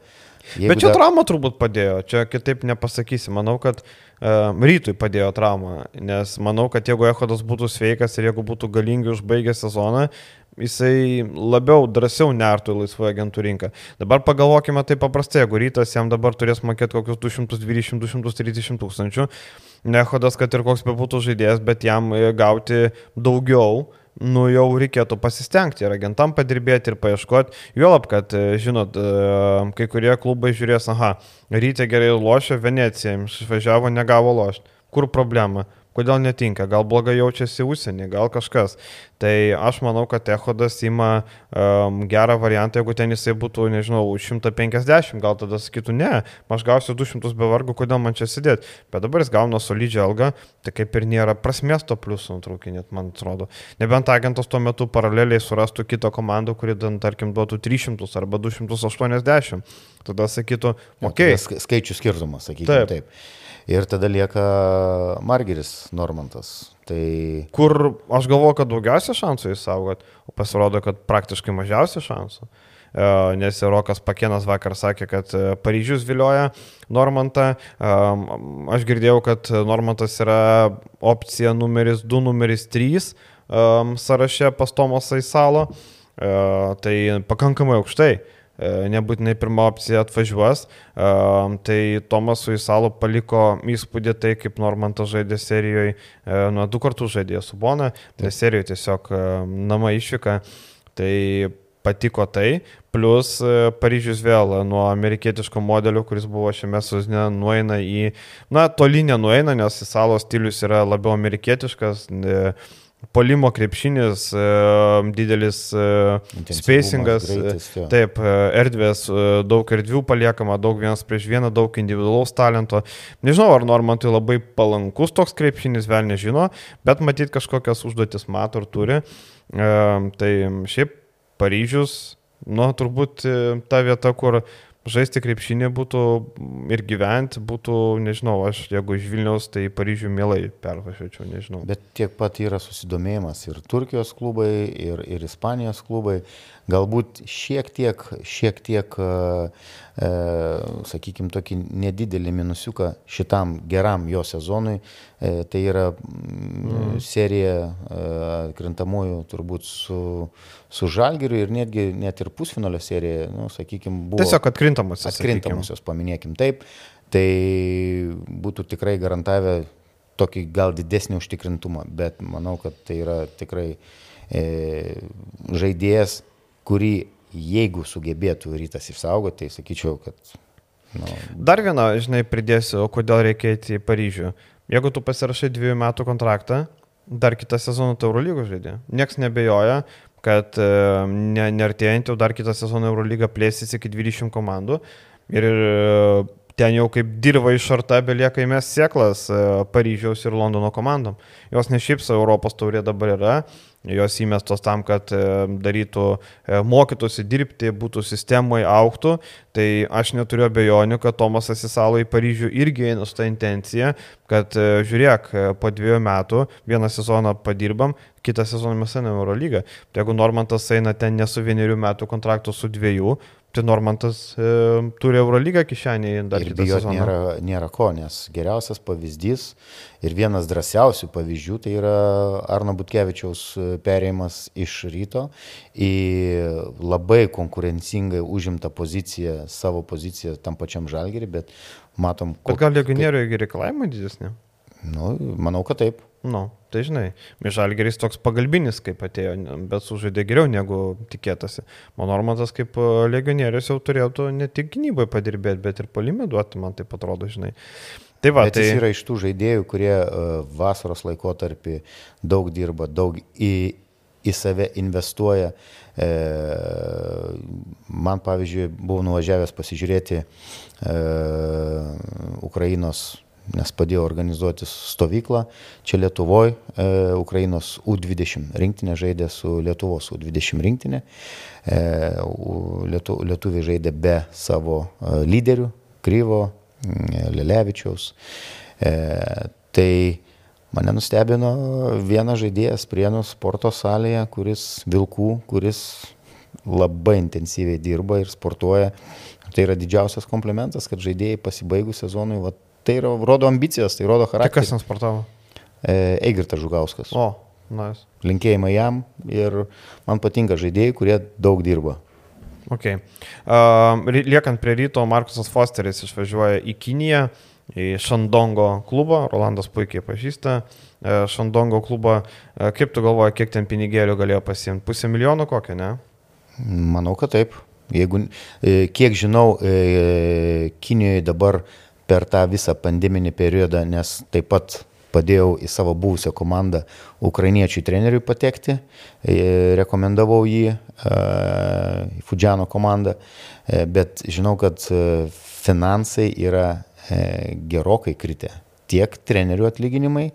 S1: Jeigu Bet čia dar... trauma turbūt padėjo, čia kitaip nepasakysi. Manau, kad uh, rytui padėjo trauma, nes manau, kad jeigu Ehodas būtų sveikas ir jeigu būtų galingi užbaigę sezoną, jisai labiau drąsiau nertų į laisvą agentų rinką. Dabar pagalvokime taip paprastai, jeigu rytas jam dabar turės mokėti kokius 220-230 tūkstančių, nehodas, kad ir koks bebūtų žaidėjas, bet jam gauti daugiau, nu jau reikėtų pasistengti ir agentam padirbėti ir paieškoti. Juolab, kad, žinot, kai kurie klubai žiūrės, aha, ryte gerai lošia, Venecija, išvažiavo, negavo lošti. Kur problema? Kodėl netinka, gal blogai jaučiasi užsienį, gal kažkas. Tai aš manau, kad Ehodas ima um, gerą variantą, jeigu ten jisai būtų, nežinau, 150, gal tada sakytų, ne, aš gausiu 200 be vargų, kodėl man čia sėdėti. Bet dabar jis gauna solidžią algą, tai kaip ir nėra prasmės to pliusų nutraukinėt, man atrodo. Nebent agentas tuo metu paraleliai surastų kitą komandą, kuri, tarkim, duotų 300 arba 280. Tada sakytų, okei. Okay.
S2: Skaičių skirtumas, sakykime taip. taip ir tada lieka Margeris Normantas. Tai...
S1: Kur aš galvoju, kad daugiausia šansų įsaugot, o pasirodo, kad praktiškai mažiausia šansų. E, nes Rokas Pakienas vakar sakė, kad e, Paryžius vilioja Normantą. E, aš girdėjau, kad Normantas yra opcija numeris 2, numeris 3 sąraše pas Tomas Aisalo. tai pakankamai aukštai. Nebūtinai pirmą opciją atvažiuos. Tai Tomas su Įsalu paliko įspūdį tai, kaip Normantas žaidė serijoje, nuo du kartus žaidė su Bona, tai serijoje tiesiog nama išvyka. Tai patiko tai, plus Paryžius vėl nuo amerikietiško modelio, kuris buvo šiame suzne, nueina į, na, toli nenueina, nes Įsalo stilius yra labiau amerikietiškas. Ne, Polimo krepšinis, e, didelis e, spacingas, e, greitis, taip, erdvės, daug erdvių paliekama, daug vienas prieš vieną, daug individualaus talento. Nežinau, ar Normantui labai palankus toks krepšinis, vėl nežino, bet matyt kažkokias užduotis mato ir turi. Tai šiaip Paryžius, nu, turbūt ta vieta, kur žaisti krepšinį būtų ir gyventi, būtų, nežinau, aš jeigu iš Vilniaus, tai Paryžių mielai pervažiuočiau, nežinau.
S2: Bet tiek pat yra susidomėjimas ir Turkijos klubai, ir, ir Ispanijos klubai. Galbūt šiek tiek, šiek tiek, e, e sakykime, tokį nedidelį minusiuką šitam geram jo sezonui. E, tai yra mm. serija e, krintamųjų turbūt su, su Žalgiriu ir netgi net ir pusfinalio serija, nu, sakykime, buvo.
S1: Tiesiog atkrintamosios.
S2: Atkrintamosios, paminėkim taip. Tai būtų tikrai garantavę tokį gal didesnį užtikrintumą, bet manau, kad tai yra tikrai e, žaidėjas, kurį jeigu sugebėtų rytas išsaugoti, tai sakyčiau, kad...
S1: Nu, Dar vieną, žinai, pridėsiu, kodėl reikia eiti į Paryžių. Jeigu tu pasirašai dviejų metų kontraktą, dar kitą sezoną tu Eurolygos žaidži. Niekas nebejoja, kad e, ne, nertėjant jau dar kitą sezoną Eurolygą plėsis iki 20 komandų. Ir e, ten jau kaip dirba išarta belieka įmės sėklas e, Paryžiaus ir Londono komandom. Jos ne šiaip savo Europos taurė dabar yra, jos įmestos tam, kad e, darytų, e, mokytųsi dirbti, būtų sistemai, auktų, tai aš neturiu abejonių, kad Tomasas įsalo į Paryžių irgi eina su tą intenciją, kad e, žiūrėk, po dviejų metų vieną sezoną padirbam, kitą sezoną mes einame Euro lygą. Tai jeigu Normantas eina ten ne su vienerių metų kontraktu, su dviejų, Tai Normantas e, turi Eurolygą kišenėje dar
S2: ir kitą sezoną. Nėra, nėra ko, nes geriausias pavyzdys ir vienas drąsiausių pavyzdžių tai yra Arno Butkevičiaus e, perėjimas iš ryto į labai konkurencingai užimtą poziciją, savo poziciją tam pačiam žalgerį, bet matom...
S1: Bet gal legionieriui reikalavimai didesni?
S2: Nu, manau, kad taip.
S1: Nu, tai žinai, Mišalgeris toks pagalbinis, kaip atėjo, bet sužaidė geriau negu tikėtasi. Mano Normantas kaip e, legionierius jau turėtų ne tik gynybai padirbėti, bet ir palimė duoti, man tai atrodo, žinai.
S2: Tai va, bet tai yra iš tų žaidėjų, kurie uh, vasaros laikotarpį daug dirba, daug į, į save investuoja. E, man, pavyzdžiui, buvau nuvažiavęs pasižiūrėti e, Ukrainos nes padėjo organizuoti stovyklą. Čia Lietuvoje, Ukrainos U20 rinktinė žaidė su Lietuvos U20 rinktinė. E, Lietu, lietuviai žaidė be savo e, lyderių, Kryvo, Lelevičiaus. E, tai mane nustebino vienas žaidėjas Prienų sporto salėje, kuris Vilkų, kuris labai intensyviai dirba ir sportuoja. Tai yra didžiausias komplimentas, kad žaidėjai pasibaigus sezonui vat, Tai yra, rodo ambicijas, tai rodo charakterį.
S1: Tai kas ten sportavo?
S2: E, Eigirtas Žugauskas.
S1: O, nice.
S2: Linkėjimai jam ir man patinka žaidėjai, kurie daug dirba.
S1: Okay. Uh, liekant prie ryto, Markusas Fosteris išvažiuoja į Kiniją, į Šandongo klubą, Rolandas puikiai pažįsta uh, Šandongo klubą. Uh, kaip tu galvoji, kiek ten pinigėlių galėjo pasiimti? Pusę milijono kokio, ne?
S2: Manau, kad taip. Jeigu, e, kiek žinau, e, Kinijoje dabar per tą visą pandeminį periodą, nes taip pat padėjau į savo buvusią komandą ukrainiečių treneriui patekti, e, rekomendavau jį e, į Fudžiano komandą, e, bet žinau, kad finansai yra gerokai kritę. Tiek trenerių atlyginimai,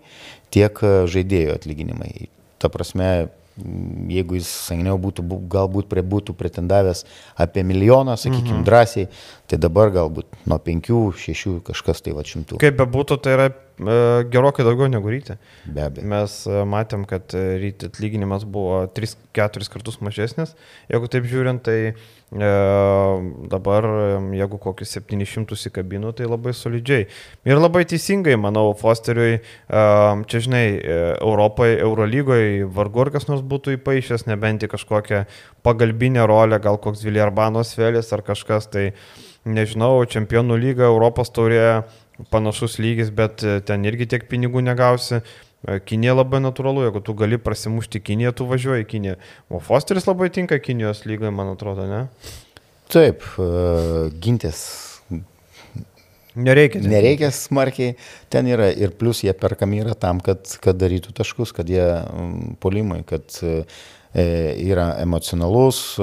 S2: tiek žaidėjų atlyginimai. Ta prasme, jeigu jis seniau būtų, galbūt prie, būtų pretendavęs apie milijoną, sakykime, mhm. drąsiai, tai dabar galbūt nuo 5-6 kažkas tai va šimtų.
S1: Kaip be būtų, tai yra gerokai daugiau negu ryte.
S2: Be abejo.
S1: Mes matėm, kad ryte atlyginimas buvo 3-4 kartus mažesnis. Jeigu taip žiūrint, tai E, dabar, jeigu kokius 700 įkabinų, tai labai solidžiai. Ir labai teisingai, manau, Fosteriui, e, čia žinai, e, Europoje, Eurolygoje vargu ar kas nors būtų įpaaišęs, nebent į kažkokią pagalbinę rolę, gal koks Viljarbanos Vėlis ar kažkas, tai nežinau, Čempionų lyga, Europos taurė panašus lygis, bet ten irgi tiek pinigų negausi. Kinija labai natūralu, jeigu tu gali prasimušti Kiniją, tu važiuoji į Kiniją. O Fosteris labai tinka Kinijos lygai, man atrodo, ne?
S2: Taip, uh, gintis.
S1: Nereikia.
S2: Nereikia smarkiai, ten yra ir plus jie perkami yra tam, kad, kad darytų taškus, kad jie polimai, kad uh, E, yra emocionalus, e,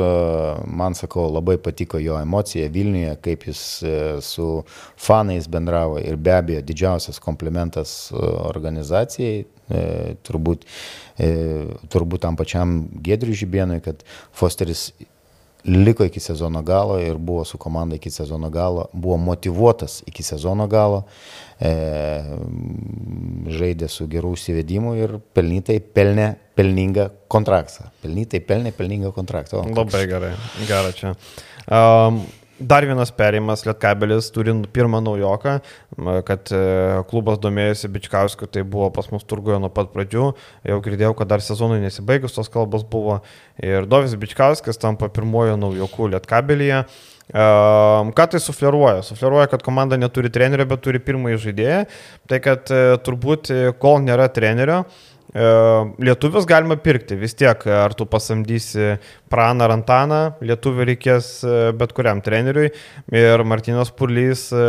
S2: man sakau, labai patiko jo emocija Vilniuje, kaip jis e, su fanais bendravo ir be abejo didžiausias komplimentas organizacijai, turbūt, turbūt tam pačiam Gedriui Žibėnui, kad Fosteris liko iki sezono galo ir buvo su komanda iki sezono galo, buvo motivuotas iki sezono galo, e, žaidė su gerų įsivedimu ir pelnytai pelnė pelningą kontraktą. Pelnytai pelnė pelningą kontraktą.
S1: O, Labai gerai, gerai čia. Um, Dar vienas perėjimas, Lietkabelis turi pirmą naujoką, kad e, klubas domėjosi Bičkauskiu, tai buvo pas mus turgoje nuo pat pradžių, jau girdėjau, kad dar sezonui nesibaigus tos kalbos buvo ir Dovis Bičkauskas tampa pirmojo naujoku Lietkabelyje. Um, ką tai sufleruoja? Sufleruoja, kad komanda neturi trenerio, bet turi pirmąjį žaidėją. Tai kad uh, turbūt, kol nėra trenerio, uh, E, lietuvius galima pirkti vis tiek, ar tu pasamdysi Praną ar Antaną, lietuvių reikės e, bet kuriam treneriui. Ir Martinas Purlys e,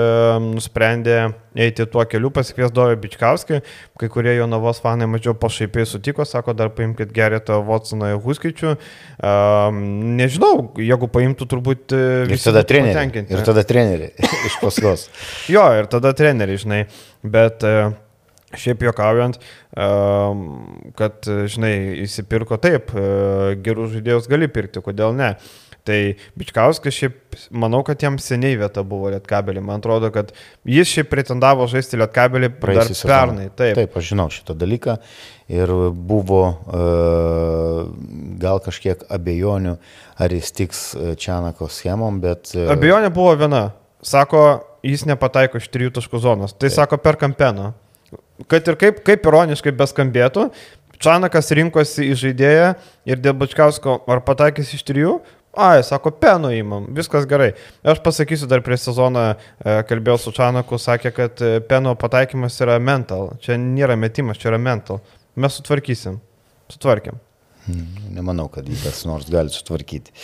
S1: nusprendė eiti tuo keliu, pasikvies Dovė Bičkauskį, kai kurie jo navos fanai mažiau pašaipiai sutiko, sako, dar paimkite Geretą Watsoną ir Huskičių. Nežinau, jeigu paimtų turbūt...
S2: Tada treneriai. Ir tada treneriai [laughs] iš paskos.
S1: jo, ir tada treneriai, žinai. Bet uh, Šiaip juokaujant, kad, žinai, įsipirko taip, e, gerus žaidėjus gali pirkti, kodėl ne. Tai Bičkauskas šiaip, manau, kad jam seniai vieta buvo Lietkabelį. Man atrodo, kad jis šiaip pretendavo žaisti Lietkabelį dar pernai.
S2: Taip. taip, aš žinau šitą dalyką ir buvo uh, gal kažkiek abejonių, ar jis tiks e, Čianako schemom, bet...
S1: Abejonė buvo viena. Sako, jis nepataiko iš trijų taškų zonos. Tai taip. sako per kampeną kad ir kaip, kaip ironiškai beskambėtų, Čanakas rinkosi į žaidėją ir dėl Bačkausko ar pataikys iš trijų, Ai, sako, peno įmam, viskas gerai. Aš pasakysiu, dar prieš sezoną e, kalbėjau su Čanaku, sakė, kad e, peno pataikymas yra mental. Čia nėra metimas, čia yra mental. Mes sutvarkysim. Sutvarkėm.
S2: Hmm, nemanau, kad jį kas nors gali sutvarkyti.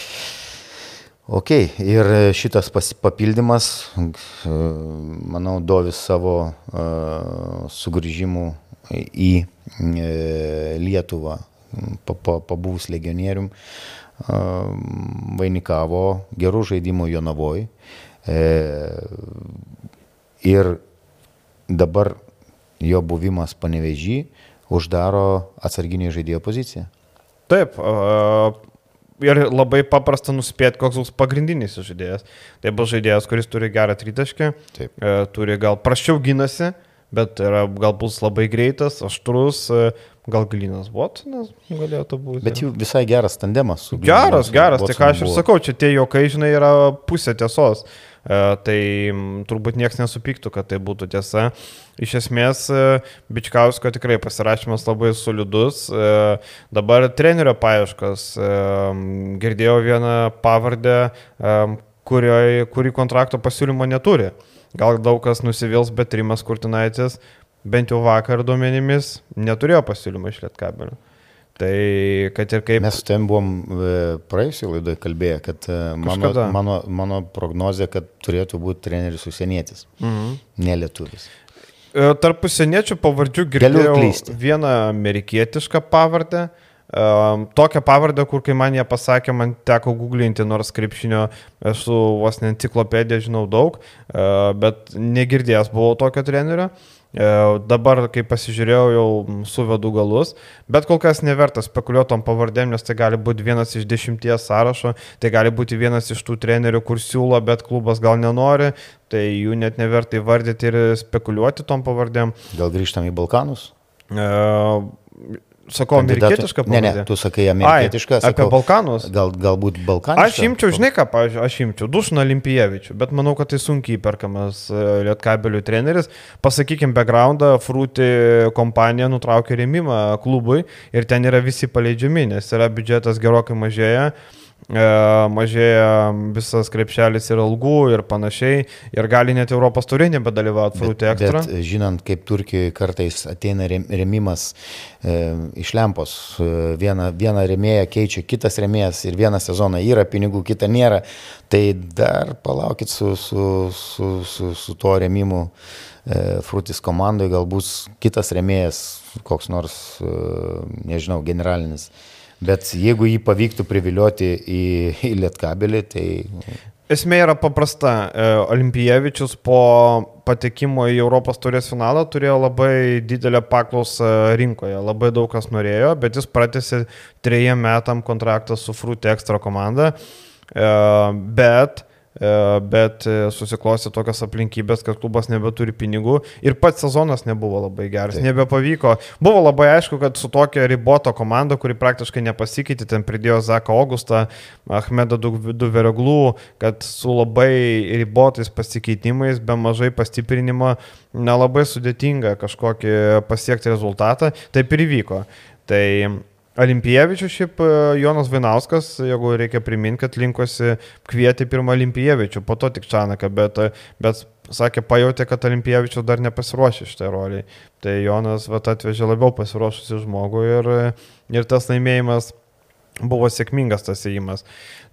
S2: Ok, ir šitas papildymas, manau, Dovis savo uh, sugrįžimų į uh, Lietuvą, pabuvus legionierium, vainikavo gerų žaidimų Jonavoj. Ir dabar jo buvimas panevežį uždaro atsarginį žaidėjo poziciją.
S1: Taip, ir labai paprasta nuspėti, koks bus pagrindinis žaidėjas. Tai bus žaidėjas, kuris turi gerą tritaškį, e, turi gal prašiau gynasi, bet yra, gal bus labai greitas, aštrus, e, gal Galinas Watsonas galėtų būti.
S2: Bet jų visai geras tandemas.
S1: Geras, geras, tai ką aš ir sakau, čia tie jokai, žinai, yra pusė tiesos. E, tai turbūt niekas nesupyktų, kad tai būtų tiesa. Iš esmės, e, Bičkausko tikrai pasirašymas labai solidus. E, dabar trenerio paieškas. Girdėjau vieną pavardę, kurioje, kuri kontrakto pasiūlymo neturi. Gal daug kas nusivils, bet Rimas Kurtinaitis, bent jau vakar duomenimis, neturėjo pasiūlymą iš Lietkabelio. Tai kad ir kaip.
S2: Mes su tavim buvom e, praėjusią laidą kalbėję, kad e, mano, mano, mano prognozija, kad turėtų būti treneris užsienietis, mhm. ne lietuvis.
S1: E, tarp užsieniečių pavardžių girdėjau vieną amerikietišką pavardę. Um, tokią pavardę, kur kai man ją pasakė, man teko googlinti, nors krepšinio esu vos ne enciklopedija, žinau daug, uh, bet negirdėjęs buvau tokio trenerio. Dabar, kai pasižiūrėjau, jau suvedu galus, bet kol kas neverta spekuliuotom pavardėm, nes tai gali būti vienas iš dešimties sąrašo, tai gali būti vienas iš tų trenerių, kur siūlo, bet klubas gal nenori, tai jų net neverta įvardyti ir spekuliuoti tom pavardėm.
S2: Gal grįžtam į Balkanus?
S1: Sakau, amerikietišką
S2: pavardė? Ne, ne, tu sakai amerikietišką.
S1: Ai, apie Balkanus.
S2: Gal, galbūt Balkanus.
S1: Aš imčiau, žinai ką, pavyzdžiui, aš imčiau Dušną Olimpijevičių, bet manau, kad tai sunkiai perkamas e, Lietkabelių treneris. Pasakykime, backgroundą, Fruti kompanija nutraukė rėmimą klubui ir ten yra visi paleidžiami, nes yra biudžetas gerokai mažėja. Mažėja visas krepšelis ir algų ir panašiai, ir gali net Europos turė nebedalyvauti Fruity Extra.
S2: Bet žinant, kaip Turkijoje kartais ateina remimas e, iš lempos, vieną, vieną remėją keičia kitas remėjas ir vieną sezoną yra pinigų, kitą nėra, tai dar palaukit su, su, su, su, su tuo remimu e, Frutis komandai, galbūt kitas remėjas, koks nors, e, nežinau, generalinis. Bet jeigu jį pavyktų privilioti į, į Lietkabelį, tai...
S1: Esmė yra paprasta. E, Olimpijevičius po patekimo į Europos turės finalą turėjo labai didelę paklausą rinkoje. Labai daug kas norėjo, bet jis pratėsi trejiem metam kontraktą su Fruit Extra komanda. E, bet E, bet e, susiklosti tokias aplinkybės, kad klubas nebeturi pinigų ir pats sezonas nebuvo labai geras, Taip. nebepavyko. Buvo labai aišku, kad su tokia riboto komanda, kuri praktiškai nepasikeitė, ten pridėjo Zaką Augustą, Ahmedą Duveroglų, kad su labai ribotais pasikeitimais, be mažai pastiprinimo, nelabai sudėtinga kažkokį pasiekti rezultatą, taip ir įvyko. Tai Olimpievičius, šiaip e, Jonas Vainauskas, jeigu reikia priminti, kad linkosi kvieti pirmą Olimpievičių, po to tik Čanaką, bet, e, bet sakė, pajutė, kad Olimpievičius dar nepasiruošė šitai roliai. Tai Jonas vat, atvežė labiau pasiruošusi žmogų ir, ir tas laimėjimas buvo sėkmingas tas įėjimas.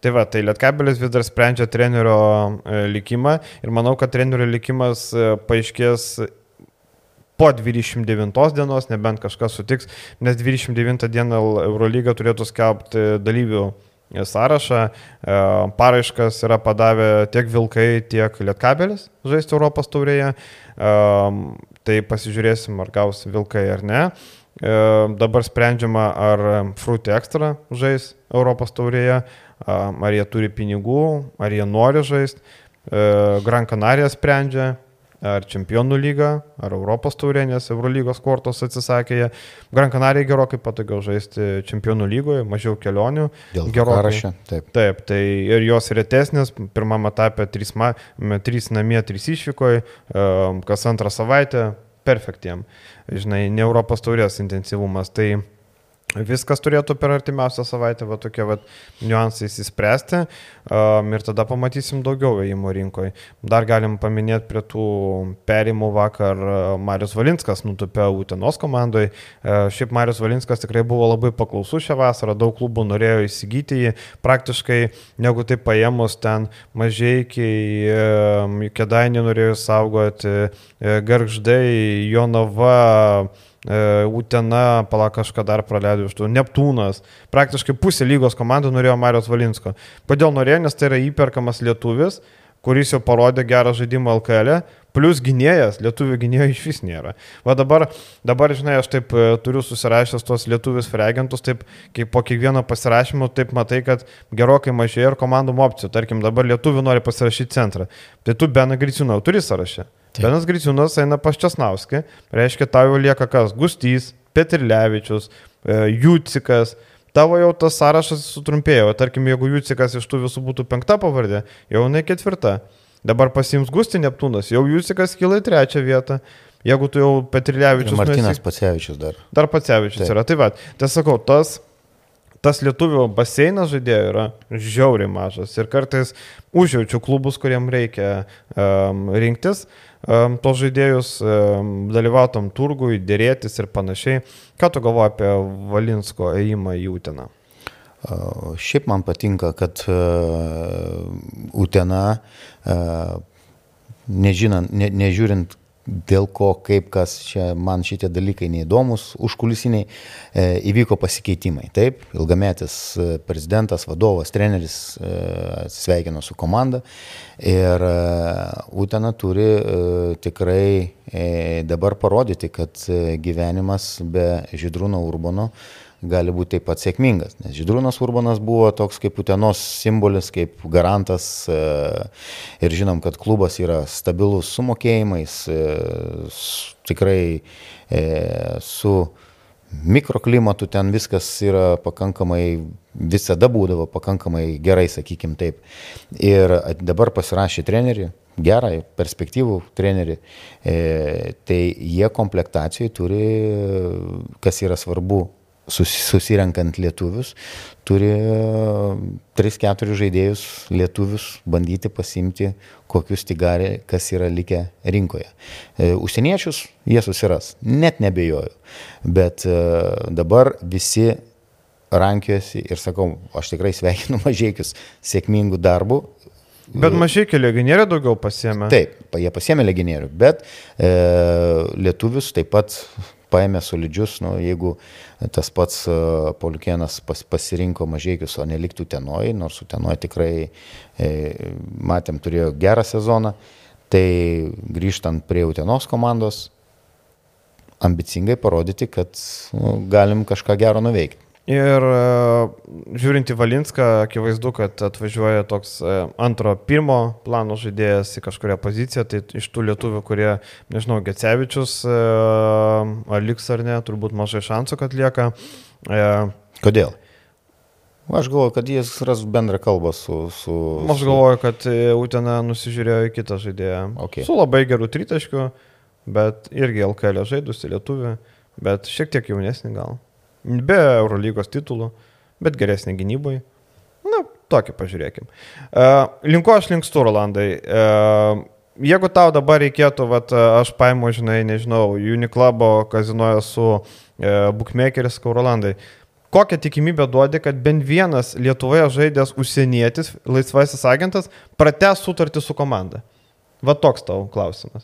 S1: Tai va, tai Lietkabelis vis dar sprendžia trenerio e, likimą ir manau, kad trenerio likimas paaiškės po 29 dienos, nebent kažkas sutiks, nes 29 dieną Eurolyga turėtų skelbti dalyvių sąrašą. E, paraiškas yra padavę tiek Vilkai, tiek Lietkabelis žaisti Europos taurėje. E, tai pasižiūrėsim, ar gaus Vilkai ar ne. E, dabar sprendžiama, ar Fruity Extra žais Europos taurėje, ar jie turi pinigų, ar jie nori žaisti. Gran Canaria sprendžia, ar Čempionų lyga, ar Europos taurė, nes Eurolygos kortos atsisakė jie. Gran Canaria gerokai patogiau žaisti Čempionų lygoje, mažiau kelionių.
S2: Dėl gerokai.
S1: Taip. Taip, tai ir jos retesnės, pirmame etape 3, 3 namie, 3 išvykoje, kas antrą savaitę, perfektiem. Žinai, ne Europos taurės intensyvumas. Tai Viskas turėtų per artimiausią savaitę va, tokie va, niuansai įsispręsti um, ir tada pamatysim daugiau ėjimo rinkoje. Dar galim paminėti prie tų perimų vakar Marius Valinskas nutupė Utenos komandoje. Uh, šiaip Marius Valinskas tikrai buvo labai paklausus šią vasarą, daug klubų norėjo įsigyti jį, praktiškai negu tai paėmus ten mažai iki um, Kedainį norėjo saugoti, uh, Garždai, Jonava, E, Utena, pala kažką dar praleido iš tų, Neptūnas, praktiškai pusė lygos komandų norėjo Marijos Valinsko. Kodėl norėjo, nes tai yra įperkamas lietuvis, kuris jau parodė gerą žaidimą LKL, e, plus gynėjas, lietuvių gynėjo iš vis nėra. Va dabar, dabar, žinai, aš taip e, turiu susirašęs tuos lietuvius freagentus, taip kaip po kiekvieno pasirašymo, taip matai, kad gerokai mažėja ir komandų opcijų. Tarkim, dabar lietuvių nori pasirašyti centrą. Tai tu Beną Griciūną turi sąrašę. Taip. Benas Griciūnas eina pas Česnauskį, reiškia, tau jau lieka kas? Gustys, Petrilevičius, e, Jūcikas. Tavo jau tas sąrašas sutrumpėjo, tarkim, jeigu Jūcikas iš tų visų būtų penkta pavardė, jau ne ketvirta. Dabar pasims Gusti Neptūnas, jau Jūcikas kyla į trečią vietą. Jeigu tu jau Petrilevičius...
S2: Ir Martinas nuesi... Pacevičius dar.
S1: Dar Pacevičius Taip. yra. Tai va, tai sakau, tas tas lietuvių baseinas žaidėjų yra žiauriai mažas ir kartais užjaučiu klubus, kuriem reikia um, rinktis um, tos žaidėjus, um, dalyvautam turgui, dėrėtis ir panašiai. Ką tu galvoji apie Valinsko ėjimą į Uteną?
S2: Šiaip man patinka, kad uh, Utena, uh, nežinant, ne, nežiūrint dėl ko, kaip kas čia man šitie dalykai neįdomus, užkulisiniai, e, įvyko pasikeitimai. Taip, ilgametis e, prezidentas, vadovas, treneris e, atsisveikino su komanda ir e, Utena turi e, tikrai e, dabar parodyti, kad e, gyvenimas be Židrūno Urbono gali būti taip pat sėkmingas. Nes Židrūnas Urbanas buvo toks kaip Utenos simbolis, kaip garantas e, ir žinom, kad klubas yra stabilus su mokėjimais, e, tikrai e, su mikroklimatu ten viskas yra pakankamai, visada būdavo pakankamai gerai, sakykim taip. Ir dabar pasirašė trenerių, gerą, perspektyvų trenerių, e, tai jie komplektacijai turi, kas yra svarbu susirenkant lietuvius, turi 3-4 žaidėjus lietuvius bandyti pasimti, kokius tik gali, kas yra likę rinkoje. E, užsieniečius jie susiras, net nebejoju. Bet e, dabar visi rankiuosi ir sakau, aš tikrai sveikinu [laughs] mažiekius sėkmingų darbų.
S1: Bet mažiekiai legionierių daugiau pasiemė.
S2: Taip, jie pasiemė legionierių, bet e, lietuvius taip pat paėmė solidžius, nu, jeigu tas pats e, Polikienas pas, pasirinko mažiekius, o neliktų tenoj, nors su tenoj tikrai e, matėm turėjo gerą sezoną, tai grįžtant prie Utenos komandos, ambicingai parodyti, kad nu, galim kažką gero nuveikti.
S1: Ir e, žiūrint į Valinską, akivaizdu, kad atvažiuoja toks e, antro, pirmo plano žaidėjas į kažkuria poziciją, tai iš tų lietuvių, kurie, nežinau, Gecevičius, e, ar liks ar ne, turbūt mažai šansų, kad lieka.
S2: Kodėl? Aš galvoju, kad jis ras bendrą kalbą su... su
S1: Aš galvoju, kad Utena nusižiūrėjo į kitą žaidėją.
S2: Okay.
S1: Su labai geru tritaškiu, bet irgi LKL žaidusi lietuvių, bet šiek tiek jaunesnį gal be Eurolygos titulų, bet geresnė gynybai. Na, tokį pažiūrėkim. Uh, linku aš linkstu, Rolandai. Uh, jeigu tau dabar reikėtų, vat, aš paimu, žinai, nežinau, Uniklabo kazinoje su uh, bookmakeris Kaurolandai, kokią tikimybę duodi, kad bent vienas Lietuvoje žaidęs užsienietis, laisvasis agentas, prates sutartį su komanda? Va toks tau klausimas.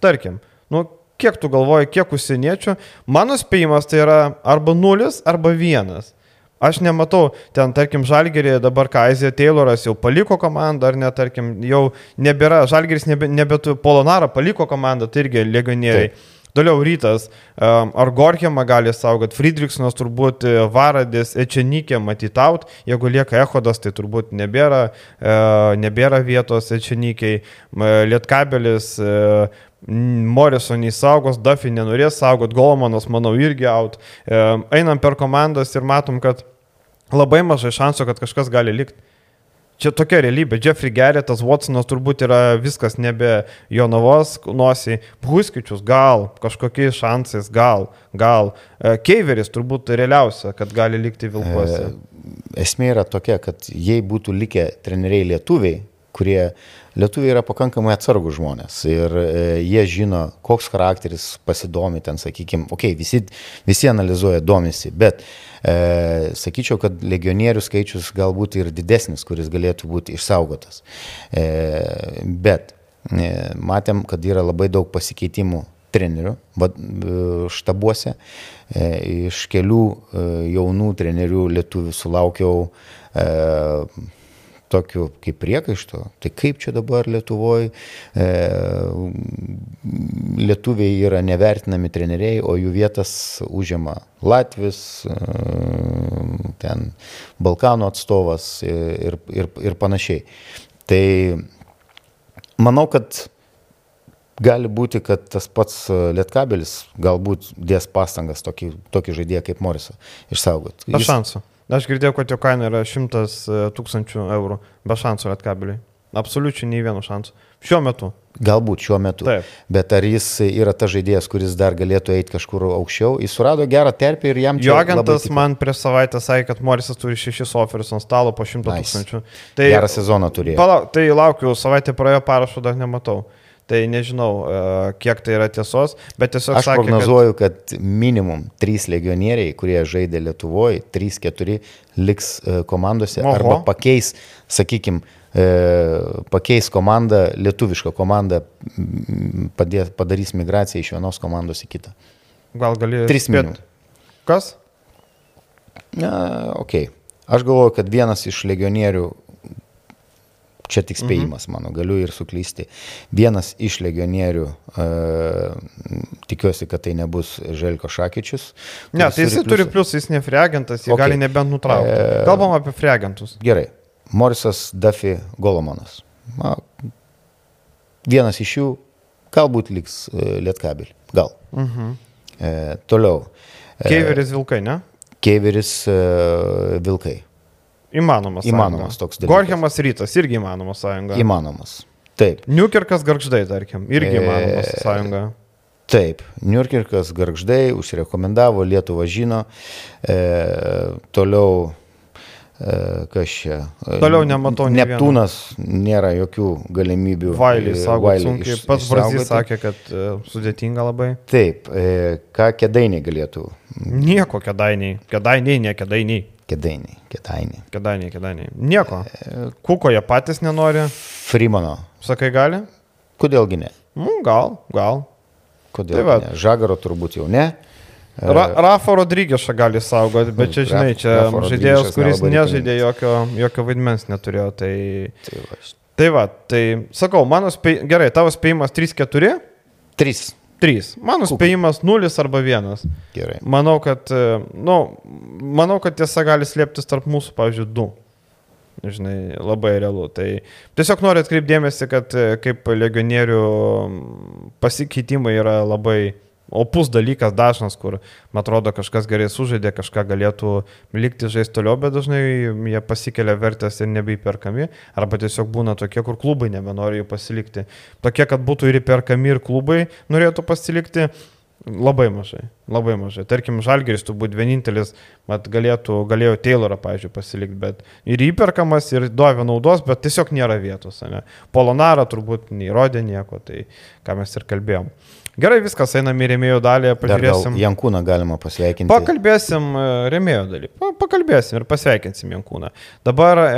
S1: Tarkim, nu, kiek tu galvoji, kiek užsieniečių, mano spėjimas tai yra arba nulis, arba vienas. Aš nematau, ten, tarkim, Žalgerį dabar Kaizė Tayloras jau paliko komandą, ar ne, tarkim, jau nebėra, Žalgeris nebe, nebetu, Polonara paliko komandą, tai irgi legionieriai. Taip. Toliau rytas, ar Gorkiamą gali saugoti, Friedrichsonas turbūt e, Varadis, Ečenikė matytaut, jeigu lieka Ehodas, tai turbūt nebėra, e, nebėra vietos Ečenikiai, Lietkabelis, e, Morrisonį saugos, Duffy nenorės saugot, Golmanas, manau, irgi out. Einam per komandas ir matom, kad labai mažai šansų, kad kažkas gali likti. Čia tokia realybė. Jeffrey Gerritas, Watsonas turbūt yra viskas nebe Jonavos nosiai. Puskičius gal, kažkokiais šansais gal, gal. Keiveris turbūt realiausia, kad gali likti Vilkuose.
S2: Esmė yra tokia, kad jei būtų likę treneriai lietuviai, kurie lietuviai yra pakankamai atsargų žmonės ir e, jie žino, koks charakteris pasidomi ten, sakykime, okei, okay, visi, visi analizuoja, domisi, bet e, sakyčiau, kad legionierių skaičius galbūt ir didesnis, kuris galėtų būti išsaugotas. E, bet e, matėm, kad yra labai daug pasikeitimų trenerių e, štabuose. E, iš kelių e, jaunų trenerių lietuvių sulaukiau tokiu kaip priekaištu, tai kaip čia dabar Lietuvoje e, lietuviai yra nevertinami treneriai, o jų vietas užima Latvis, e, ten Balkanų atstovas ir, ir, ir panašiai. Tai manau, kad gali būti, kad tas pats Lietkabelis galbūt dės pastangas tokį, tokį žaidėją kaip Morisą išsaugoti.
S1: Be šansų. Aš girdėjau, kad jo kaina yra 100 e, tūkstančių eurų, be šansų lietkabeliai. Absoliučiai nei vieno šansų. Šiuo metu.
S2: Galbūt šiuo metu.
S1: Taip.
S2: Bet ar jis yra tas žaidėjas, kuris dar galėtų eiti kažkur aukščiau? Jis surado gerą terpę ir jam
S1: čia... Jo agentas man prieš savaitę sakė, kad Morisas turi šešis oferius ant stalo po šimto nice. tūkstančių.
S2: Tai, gerą sezoną turėjo.
S1: Palauk, tai laukiu, savaitę praėjo parašų dar nematau. Tai nežinau, kiek tai yra tiesos, bet tiesiog
S2: Aš
S1: sakė,
S2: prognozuoju, kad... kad minimum 3 legionieriai, kurie žaidė Lietuvoje, 3-4 liks komandose Oho. arba pakeis, sakykime, pakeis komandą, lietuvišką komandą, padės, padarys migraciją iš vienos komandos į kitą.
S1: Gal gali.
S2: 3 minutės.
S1: Kas?
S2: Na, ok. Aš galvoju, kad vienas iš legionierių, čia tik spėjimas mhm. mano, galiu ir suklysti, vienas iš legionierių, uh, tikiuosi, kad tai nebus Želko Šakyčius.
S1: Ne, tai jis turi plius, jis ne freagentas, jį okay. gali nebent nutraukti. E... Kalbam apie freagentus.
S2: Gerai. Morisas Duffy Golomonas. Na, vienas iš jų galbūt liks e, Lietkabelį. Gal. Mhm. E, toliau.
S1: Keiveris Vilkai, ne?
S2: Keiveris uh, Vilkai.
S1: Įmanomas.
S2: Įmanomas
S1: sąjunga.
S2: toks dalykas.
S1: Gorhemas rytas irgi įmanomas sąjunga.
S2: Įmanomas. Taip.
S1: Niukirkas garždai, tarkim, irgi įmanomas e... sąjunga.
S2: Taip, Niurkirkas garždai užsirekomendavo, Lietuva žino. E, toliau E, kas čia.
S1: Toliau nematau.
S2: Neptūnas nėra jokių galimybių.
S1: Vailį saugo sunkiai. Pats Brazys sakė, kad sudėtinga labai.
S2: Taip, e, ką kedainiai galėtų?
S1: Nieko kedainiai. Kedainiai, ne kedainiai.
S2: Kedainiai, kedainiai.
S1: Kedainiai, kedainiai. Nieko. Kuko jie patys nenori.
S2: Freemano.
S1: Sakai, gali?
S2: Kodėlgi ne?
S1: Nu, gal, gal.
S2: Kodėl? Tai ne? Žagaro turbūt jau ne.
S1: Ra Rafa Rodrygėšą gali saugoti, bet čia, žinai, čia Rafa žaidėjas, kuris nežaidė jokio, jokio vaidmens neturėjo. Tai, tai, va. tai va, tai sakau, mano spėjimas, gerai, tavo spėjimas 3-4?
S2: 3.
S1: 3. Mano Kuk. spėjimas 0 arba 1.
S2: Gerai.
S1: Manau, kad, nu, manau, kad tiesa gali slėptis tarp mūsų, pavyzdžiui, 2 žinai, labai realu. Tai tiesiog noriu atkreipdėmėsi, kad kaip legionierių pasikeitimai yra labai opus dalykas dažnas, kur, man atrodo, kažkas gerai sužaidė, kažką galėtų likti žaisti toliau, bet dažnai jie pasikelia vertės ir nebeįperkami, arba tiesiog būna tokie, kur klubai nebenori jų pasilikti. Tokie, kad būtų ir įperkami, ir klubai norėtų pasilikti. Labai mažai, labai mažai. Tarkim, Žalgeris turbūt vienintelis, mat galėtų, galėjo Taylorą, pavyzdžiui, pasilikti, bet ir įperkamas, ir duoda naudos, bet tiesiog nėra vietos. Ne? Polonara turbūt neįrodė nieko, tai ką mes ir kalbėjom. Gerai, viskas, einam į remėjo dalį, pažiūrėsim.
S2: Jankūną galima pasveikinti.
S1: Pakalbėsim e, remėjo dalį, pakalbėsim ir pasveikinsim Jankūną. Dabar e,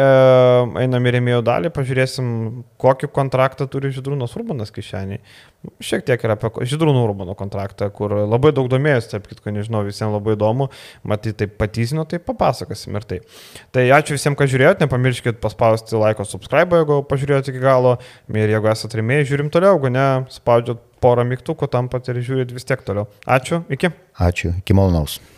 S1: einam į remėjo dalį, pažiūrėsim, kokį kontraktą turi Židrūnas Urbanas kišeniai. Šiek tiek yra apie Židrūno Urbano kontraktą, kur labai daug domėjęs, taip kitko nežinau, visiems labai įdomu, matyti taip patysino, tai papasakosim ir tai. Tai ačiū visiems, kad žiūrėjote, nepamirškit paspausti laiko subscribe, jeigu pažiūrėjote iki galo, ir jeigu esate remėjai, žiūrim toliau, jeigu ne, spaudžiat porą mygtukų, tam pat ir žiūrit vis tiek toliau. Ačiū, iki.
S2: Ačiū, iki malonaus.